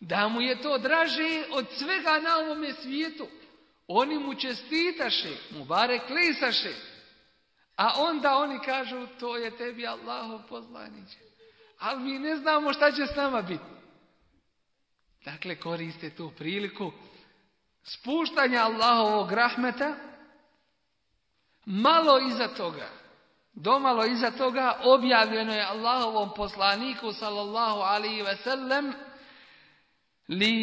A: Da mu je to draže od svega na ovome svijetu. Oni mu čestitaše, mu bare klisaše a onda oni kažu, to je tebi Allahov poslanić. Ali mi ne znamo šta će s nama biti. Dakle, koriste tu priliku spuštanja Allahovog rahmeta, malo iza toga, domalo iza toga, objavljeno je Allahovom poslaniku, sallallahu alihi vesellem li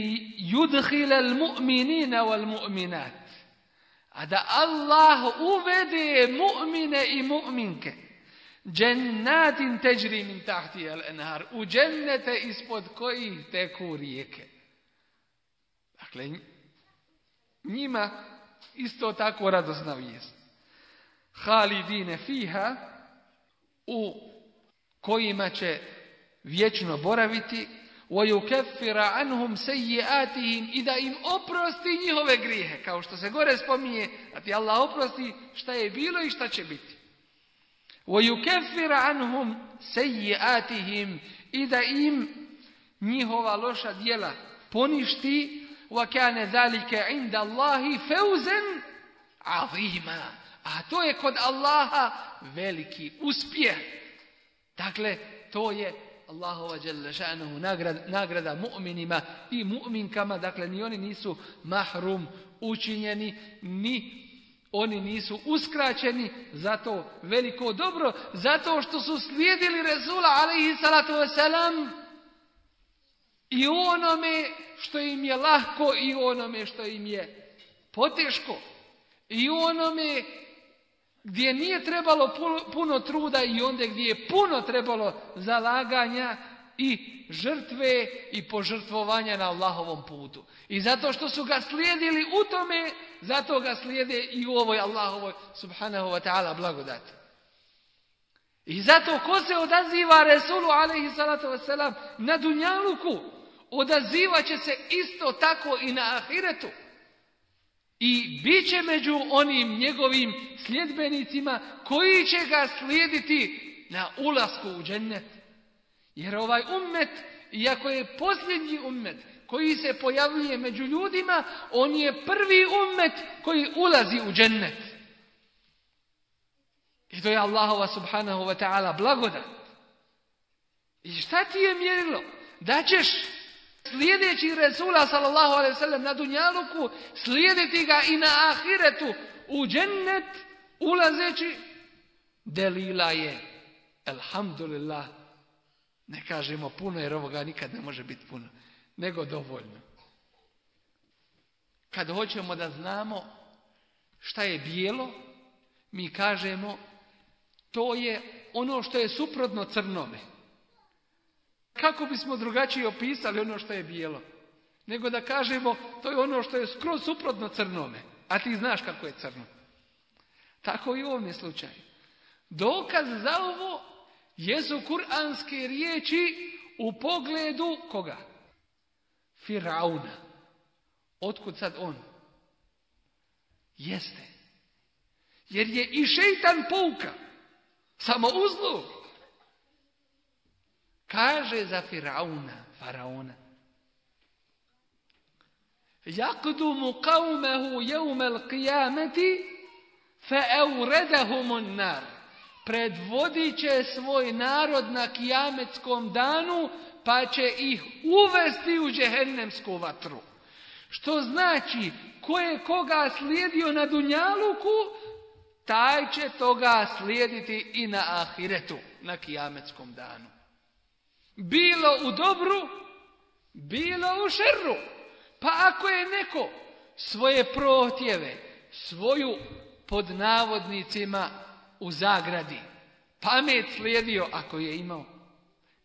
A: yudhile al mu'minina wal mu'minat a da Allah uvede mu'mine i mu'minke. Džennatin teđri min tahti al enhar. U džennete ispod kojih teku rijeke. Dakle, njima isto tako radosna vijest. Halidine fiha u kojima će vječno boraviti وَيُكَفِّرَ عَنْهُمْ سَيِّئَاتِهِمْ I da im oprosti njihove grijehe. Kao što se gore spominje, da ti Allah oprosti šta je bilo i šta će biti. وَيُكَفِّرَ عَنْهُمْ سَيِّئَاتِهِمْ I da im njihova loša djela poništi. وَكَانَ ذَلِكَ عِنْدَ اللَّهِ فَوْزًا عَظِيمًا A to je kod Allaha veliki uspjeh. Dakle, to je Allahova Đelešanuhu nagrada, nagrada mu'minima i mu'minkama, dakle ni oni nisu mahrum učinjeni, ni oni nisu uskraćeni zato veliko dobro, zato što su slijedili Rezula alaihi salatu wasalam i onome što im je lahko i onome što im je poteško i onome gdje nije trebalo puno, truda i onda gdje je puno trebalo zalaganja i žrtve i požrtvovanja na Allahovom putu. I zato što su ga slijedili u tome, zato ga slijede i u ovoj Allahovoj subhanahu wa ta'ala blagodati. I zato ko se odaziva Resulu alaihi salatu wasalam na Dunjaluku, odaziva će se isto tako i na Ahiretu. I bit će među onim njegovim sljedbenicima koji će ga slijediti na ulasku u džennet. Jer ovaj ummet, iako je posljednji ummet koji se pojavljuje među ljudima, on je prvi ummet koji ulazi u džennet. I to je Allahova subhanahu wa ta'ala blagodat. I šta ti je mjerilo? Da ćeš Slijedeći Resula sallallahu alaihi sallam na Dunjaluku, slijediti ga i na Ahiretu u džennet ulazeći, delila je. Elhamdulillah. Ne kažemo puno jer ovoga nikad ne može biti puno, nego dovoljno. Kad hoćemo da znamo šta je bijelo, mi kažemo to je ono što je suprotno crnome. Kako bismo drugačije opisali ono što je bijelo? Nego da kažemo to je ono što je skroz suprotno crnome. A ti znaš kako je crno. Tako i u ovome slučaju. Dokaz za ovo jesu kuranske riječi u pogledu koga? Firauna. Otkud sad on? Jeste. Jer je i šeitan pouka. Samo uzlog kaže za Firauna, Faraona. Jakdumu kavmehu jeumel qijameti fe EU nar. Predvodit će svoj narod na kijametskom danu, pa će ih uvesti u džehennemsku vatru. Što znači, ko je koga slijedio na Dunjaluku, taj će toga slijediti i na Ahiretu, na kijametskom danu. Bilo u dobru, bilo u šerru. Pa ako je neko svoje protjeve, svoju pod navodnicima u zagradi, pamet slijedio ako je imao.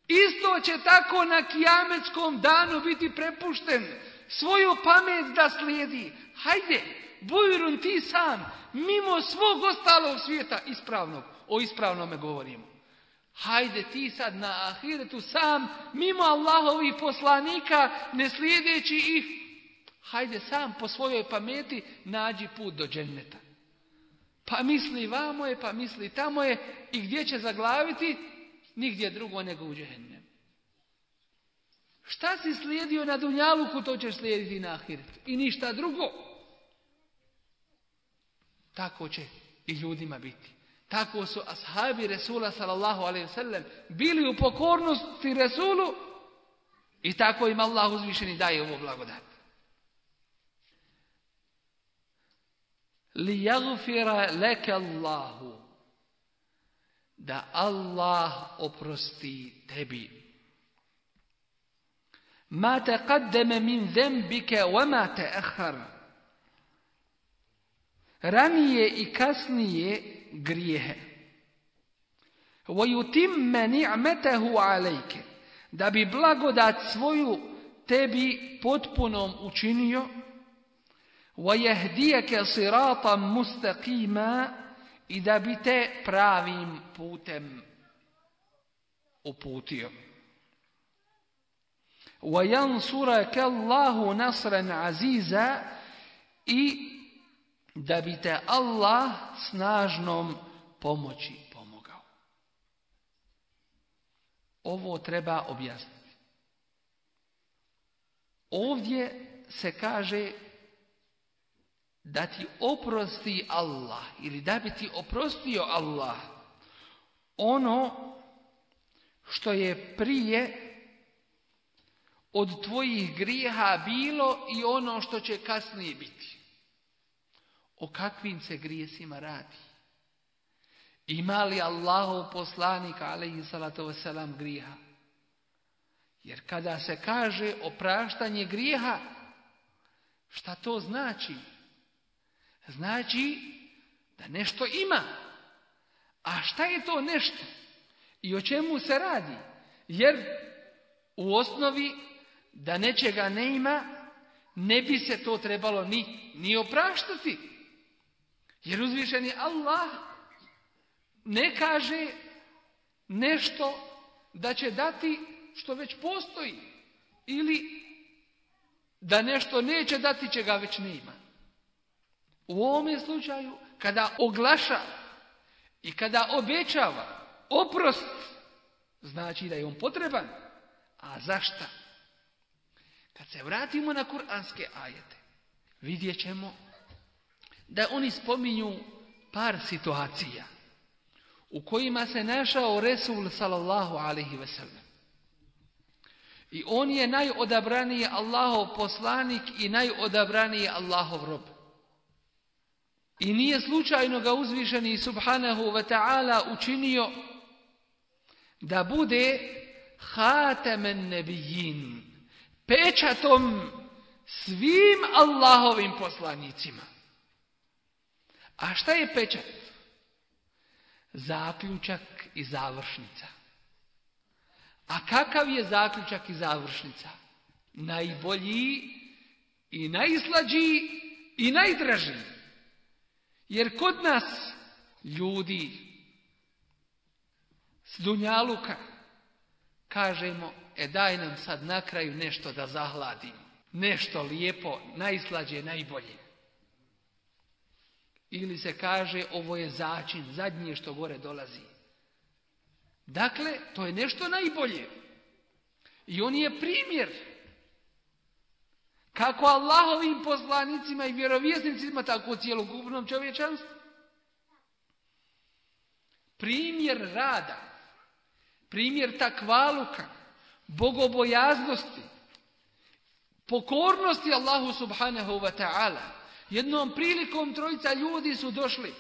A: Isto će tako na kijametskom danu biti prepušten svoju pamet da slijedi. Hajde, bujrun ti sam, mimo svog ostalog svijeta ispravnog, o ispravnome govorimo. Hajde ti sad na ahiretu sam, mimo Allahovih poslanika, ne slijedeći ih. Hajde sam po svojoj pameti nađi put do dženneta. Pa misli vamo je, pa misli tamo je i gdje će zaglaviti? Nigdje drugo nego u džehennem. Šta si slijedio na Dunjaluku, to ćeš slijediti na ahiretu. I ništa drugo. Tako će i ljudima biti. Tako su ashabi Resula sallallahu alaihi wasallam bili u pokornosti Resulu i tako im Allah uzvišeni daje ovu blagodat. Li jagfira leke Allahu da Allah oprosti tebi. Ma te kaddeme min zembike wa ma te ehara. Ranije i kasnije grijehe. وَيُتِمَّ نِعْمَتَهُ عَلَيْكَ Da bi blagodat svoju tebi potpunom učinio وَيَهْدِيَكَ صِرَاطًا مُسْتَقِيمًا I da bi te pravim putem uputio. وَيَنْصُرَكَ اللَّهُ نَصْرًا عَزِيزًا I da bi te Allah snažnom pomoći pomogao. Ovo treba objasniti. Ovdje se kaže da ti oprosti Allah ili da bi ti oprostio Allah ono što je prije od tvojih grijeha bilo i ono što će kasnije biti o kakvim se grijesima radi. Ima li Allahov poslanika, alaihi salatu wasalam, grija? Jer kada se kaže opraštanje grijeha, šta to znači? Znači da nešto ima. A šta je to nešto? I o čemu se radi? Jer u osnovi da nečega ne ima, ne bi se to trebalo ni, ni opraštati. Jer uzvišeni Allah ne kaže nešto da će dati što već postoji ili da nešto neće dati čega već nema. U ovome slučaju kada oglaša i kada obećava oprost znači da je on potreban. A zašta? Kad se vratimo na kuranske ajete vidjet ćemo da oni spominju par situacija u kojima se našao Resul sallallahu alaihi sellem. I on je najodabraniji Allahov poslanik i najodabraniji Allahov rob. I nije slučajno ga uzvišeni subhanahu wa ta'ala učinio da bude hatemen nebijin, pečatom svim Allahovim poslanicima. A šta je pečat? Zaključak i završnica. A kakav je zaključak i završnica? Najbolji i najslađi i najdraži. Jer kod nas ljudi s Dunjaluka kažemo, e daj nam sad na kraju nešto da zahladimo. Nešto lijepo, najslađe, najbolje. Ili se kaže ovo je začin, zadnje što gore dolazi. Dakle, to je nešto najbolje. I on je primjer kako Allahovim poslanicima i vjerovjesnicima, tako u cijelogubnom čovječanstvu. Primjer rada, primjer takvaluka, bogobojaznosti, pokornosti Allahu subhanahu wa ta'ala, Jednom prilikom trojica ljudi su došli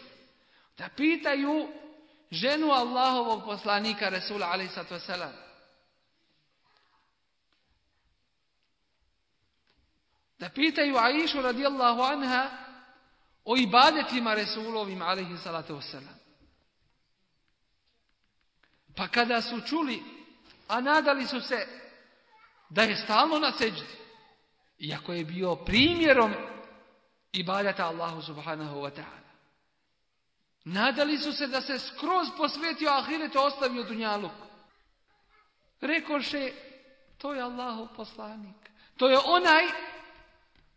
A: da pitaju ženu Allahovog poslanika Resula Ali Da pitaju Aishu radijallahu anha o ibadetima Resulovim alihi salatu Pa kada su čuli, a nadali su se da je stalno na seđi iako je bio primjerom ibadata Allahu subhanahu wa ta'ala. Nadali su se da se skroz posvetio ahiretu ostavio dunjalu. Rekoše, to je Allahu poslanik. To je onaj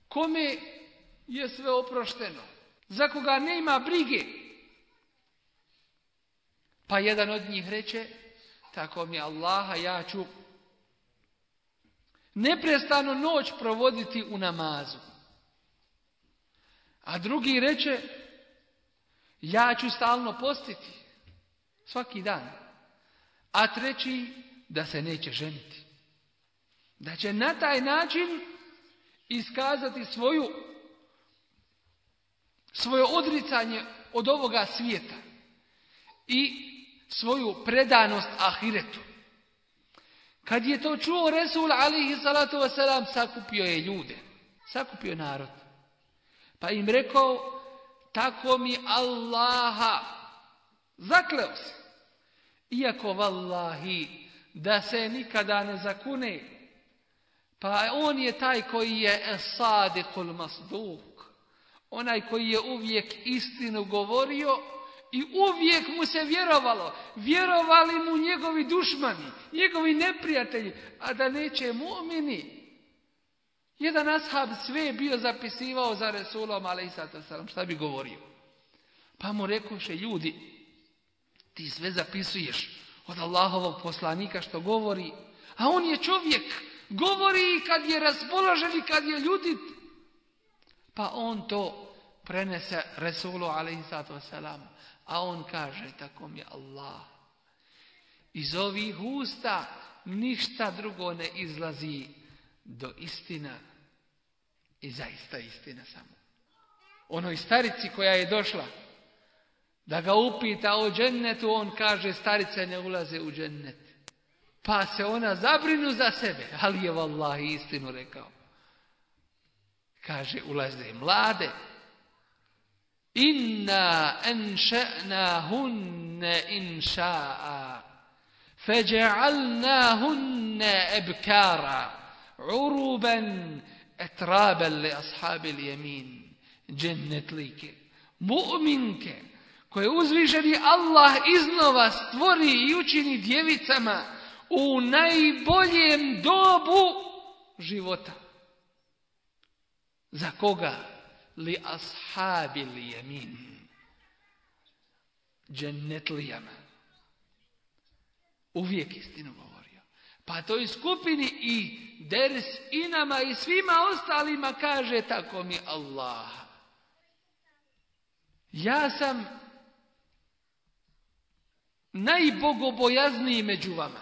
A: kome je sve oprošteno. Za koga nema brige. Pa jedan od njih reče, tako mi Allaha ja ću neprestano noć provoditi u namazu. A drugi reče, ja ću stalno postiti. Svaki dan. A treći, da se neće ženiti. Da će na taj način iskazati svoju, svoje odricanje od ovoga svijeta. I svoju predanost ahiretu. Kad je to čuo Resul alihi salatu wasalam, sakupio je ljude. Sakupio narod. Pa im rekao, tako mi Allaha zakleo se. Iako vallahi da se nikada ne zakune. Pa on je taj koji je sadikul masduk. Onaj koji je uvijek istinu govorio i uvijek mu se vjerovalo. Vjerovali mu njegovi dušmani, njegovi neprijatelji, a da neće mu'mini jedan ashab sve je bio zapisivao za Resulom, ali i šta bi govorio. Pa mu rekoše, ljudi, ti sve zapisuješ od Allahovog poslanika što govori, a on je čovjek, govori kad je raspoložen i kad je ljudit. Pa on to prenese Resulu, ali i a on kaže, tako mi je Allah. Iz ovih usta ništa drugo ne izlazi do istina i zaista istina samo. Onoj starici koja je došla da ga upita o džennetu, on kaže starica ne ulaze u džennet. Pa se ona zabrinu za sebe, ali je vallahi istinu rekao. Kaže, ulaze mlade. Inna enša'na hunne inša'a. Feđa'alna hunne ebkara. Uruben ashabi لأصحاب jemin džennetlike, mu'minke, koje uzviženi Allah iznova stvori i učini djevicama u najboljem dobu života. Za koga? Li ashabi li jemin. Džennetlijama. Uvijek istinu pa toj skupini i ders i i svima ostalima kaže tako mi Allah. Ja sam najbogobojazniji među vama.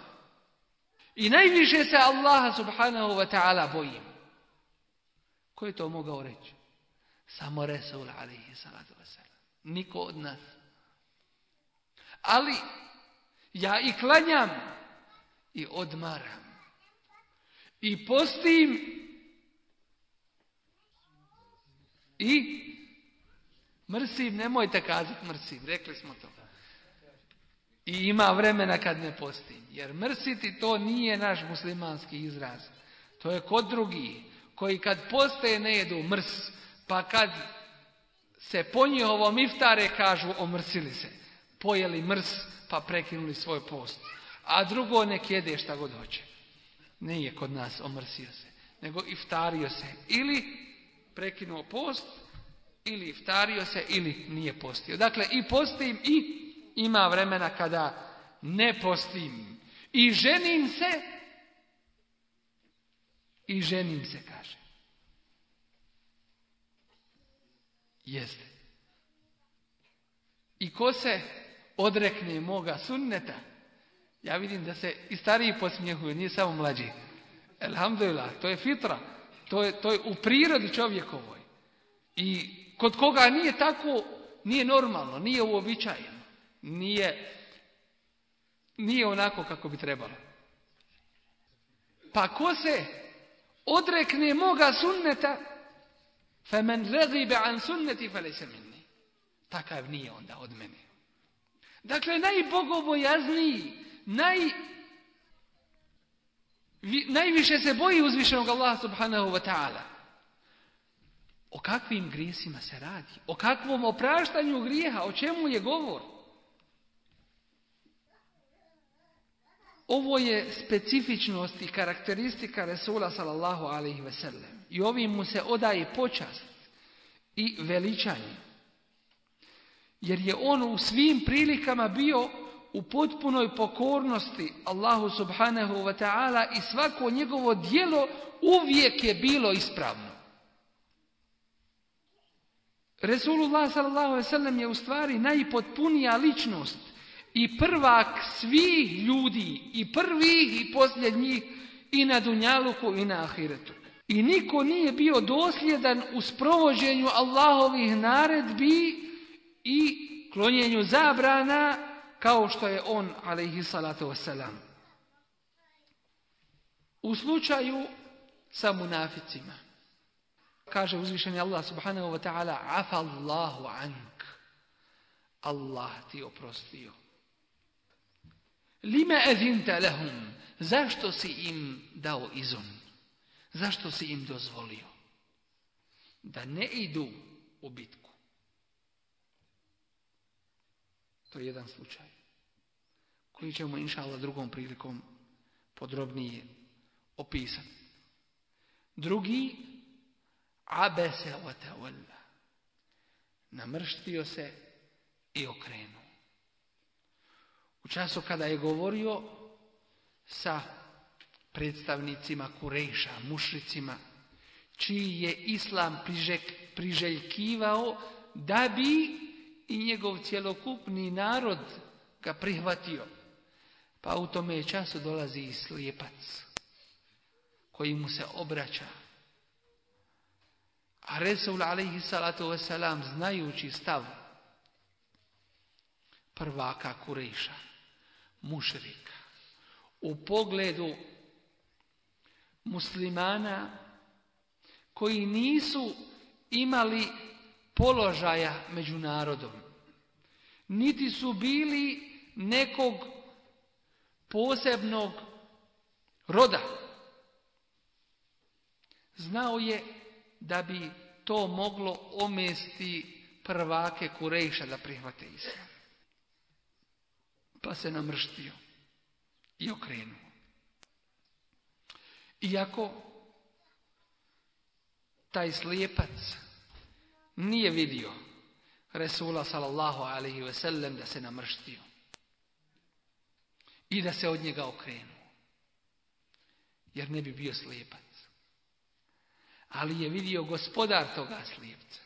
A: I najviše se Allaha subhanahu wa ta'ala bojim. Ko je to mogao reći? Samo Resul alaihi salatu Niko od nas. Ali ja i klanjam i odmaram. I postim i mrsim, nemojte kazati mrsim, rekli smo to. I ima vremena kad ne postim. Jer mrsiti to nije naš muslimanski izraz. To je kod drugi koji kad poste ne jedu mrs, pa kad se po njihovom iftare kažu omrsili se. Pojeli mrs pa prekinuli svoj post a drugo nek jede šta god hoće. Nije kod nas omrsio se, nego iftario se. Ili prekinuo post, ili iftario se, ili nije postio. Dakle, i postim, i ima vremena kada ne postim. I ženim se, i ženim se, kaže. Jeste. I ko se odrekne moga sunneta, ja vidim da se i stariji posmijehuju, nije samo mlađi. Elhamdulillah, to je fitra. To je, to je u prirodi čovjekovoj. I kod koga nije tako, nije normalno, nije uobičajeno. Nije, nije onako kako bi trebalo. Pa ko se odrekne moga sunneta, فَمَنْ an sunneti fele se minni. Takav nije onda od mene. Dakle, najbogobojazniji, naj, najviše se boji uzvišenog Allaha subhanahu wa ta'ala. O kakvim grijesima se radi? O kakvom opraštanju grijeha? O čemu je govor? Ovo je specifičnost i karakteristika Resula sallallahu alaihi ve sellem. I ovim mu se odaje počast i veličanje. Jer je on u svim prilikama bio u potpunoj pokornosti Allahu subhanahu wa ta'ala i svako njegovo dijelo uvijek je bilo ispravno. Resulullah sallam je u stvari najpotpunija ličnost i prvak svih ljudi i prvih i posljednjih i na Dunjaluku i na Ahiretu. I niko nije bio dosljedan u sprovođenju Allahovih naredbi i klonjenju zabrana kao što je on, alaihi salatu wasalam. U slučaju sa munaficima, kaže uzvišeni Allah subhanahu wa ta'ala, ank. Allah ti oprostio. Lime Zašto si im dao izum? Zašto si im dozvolio? Da ne idu u bitku. To je jedan slučaj koji ćemo Allah, drugom prilikom podrobnije opisati. Drugi, abese wa tawalla. Namrštio se i okrenuo. U času kada je govorio sa predstavnicima Kureša, mušricima, čiji je islam prižek, priželjkivao da bi i njegov cjelokupni narod ga prihvatio. Pa u tome času dolazi i slijepac koji mu se obraća. A Resul alaihi salatu wasalam znajući stav prvaka Kureša, mušrika, u pogledu muslimana koji nisu imali položaja među narodom, niti su bili nekog posebnog roda. Znao je da bi to moglo omesti prvake Kurejša da prihvate islam. Pa se namrštio i okrenuo. Iako taj slijepac nije vidio Resula sallallahu alaihi ve sellem da se namrštio i da se od njega okrenu. Jer ne bi bio slijepac. Ali je vidio gospodar toga slijepca.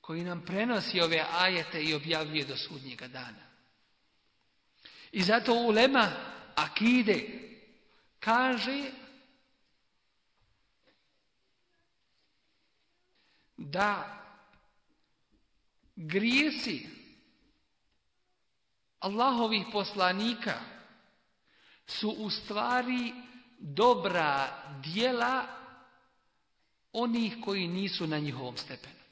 A: Koji nam prenosi ove ajete i objavljuje do sudnjega dana. I zato ulema akide kaže da grijesi Allahovih poslanika su u stvari dobra dijela onih koji nisu na njihovom stepenu.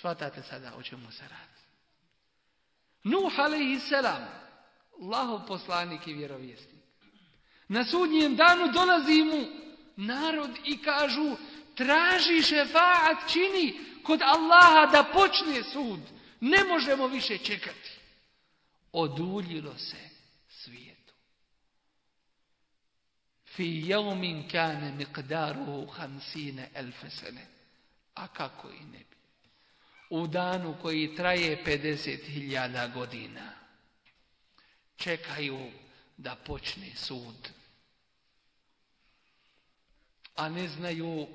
A: Svatate sada o čemu se radi. Nuh a.s. Allahov poslanik i vjerovjesnik. Na sudnjem danu dolazi mu narod i kažu traži šefaat čini kod Allaha da počne sud ne možemo više čekati. Oduljilo se svijetu. Fi jevmin kane miqdaru hamsine elfesene. A kako i ne bi. U danu koji traje 50.000 godina. Čekaju da počne sud. A ne znaju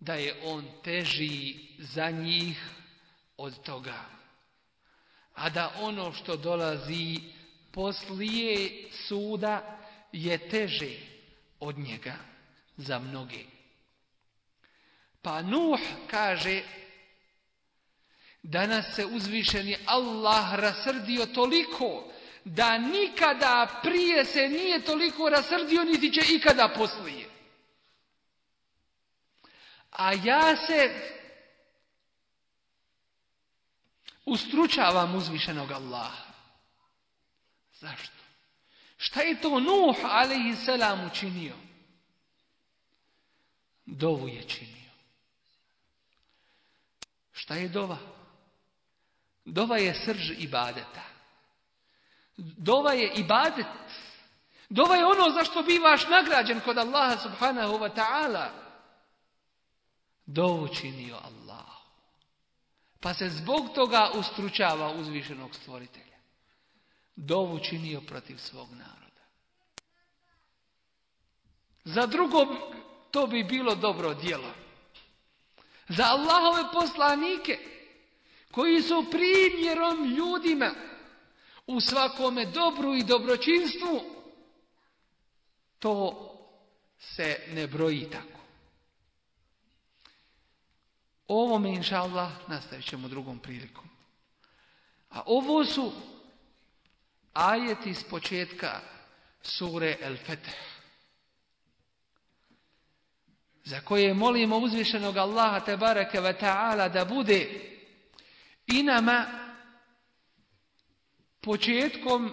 A: da je on teži za njih od toga. A da ono što dolazi poslije suda je teže od njega za mnoge. Pa Nuh kaže Danas se uzvišeni Allah rasrdio toliko da nikada prije se nije toliko rasrdio niti će ikada poslije. A ja se ustručavam uzvišenog Allaha. Zašto? Šta je to Nuh alaihi selam učinio? Dovu je činio. Šta je dova? Dova je srž badeta. Dova je ibadet. Dova je ono zašto bivaš nagrađen kod Allaha subhanahu wa ta'ala. Dovu činio Allah. Pa se zbog toga ustručava uzvišenog stvoritelja. Dovu činio protiv svog naroda. Za drugo to bi bilo dobro djelo. Za Allahove poslanike koji su primjerom ljudima u svakome dobru i dobročinstvu to se ne broji tako. Ovo mi, inša Allah, nastavit ćemo drugom prilikom. A ovo su ajeti iz početka sure El Feteh. Za koje molimo uzvišenog Allaha tebareke ve ta'ala da bude i nama početkom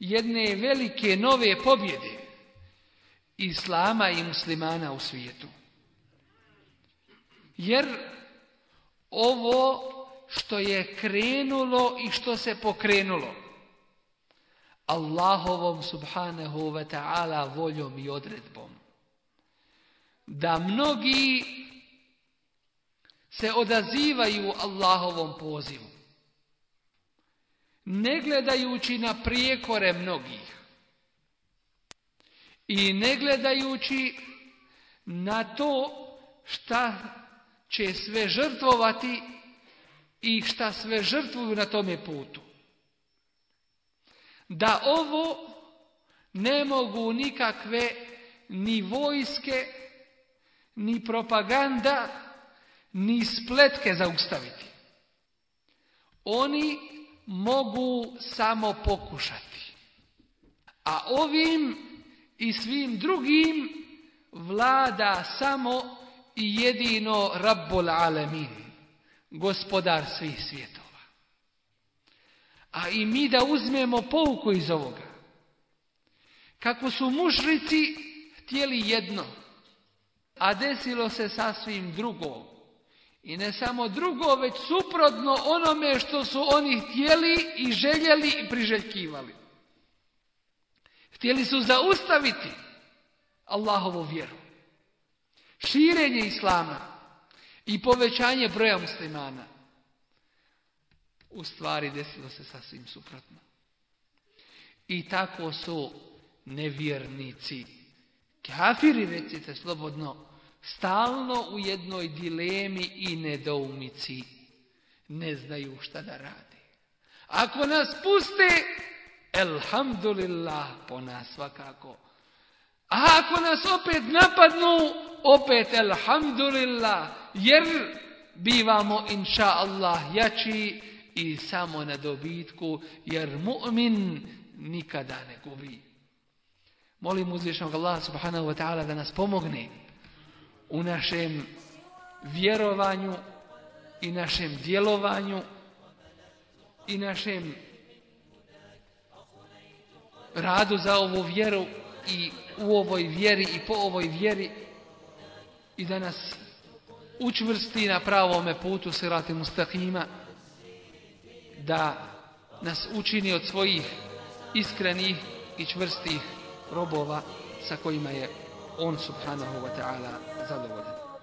A: jedne velike nove pobjede Islama i muslimana u svijetu. Jer ovo što je krenulo i što se pokrenulo Allahovom subhanahu wa ta'ala voljom i odredbom. Da mnogi se odazivaju Allahovom pozivu. Ne gledajući na prijekore mnogih. I ne gledajući na to šta će sve žrtvovati i šta sve žrtvuju na tome putu. Da ovo ne mogu nikakve ni vojske, ni propaganda, ni spletke zaustaviti. Oni mogu samo pokušati. A ovim i svim drugim vlada samo i jedino Rabbul Alemin, gospodar svih svjetova. A i mi da uzmemo pouku iz ovoga. Kako su mušrici htjeli jedno, a desilo se sasvim drugo. I ne samo drugo, već suprotno onome što su oni htjeli i željeli i priželjkivali. Htjeli su zaustaviti Allahovu vjeru širenje islama i povećanje broja muslimana, u stvari desilo se sasvim suprotno. I tako su nevjernici, kafiri recite slobodno, stalno u jednoj dilemi i nedoumici. Ne znaju šta da radi. Ako nas puste, elhamdulillah, po nas svakako a ako nas opet napadnu, opet alhamdulillah, jer bivamo inša Allah jači i samo na dobitku, jer mu'min nikada ne gubi. Molim uzvišnog Allah subhanahu wa ta'ala da nas pomogne u našem vjerovanju i našem djelovanju i našem radu za ovu vjeru i u ovoj vjeri i po ovoj vjeri i da nas učvrsti na pravome putu sirati mustahima da nas učini od svojih iskrenih i čvrstih robova sa kojima je on subhanahu wa ta'ala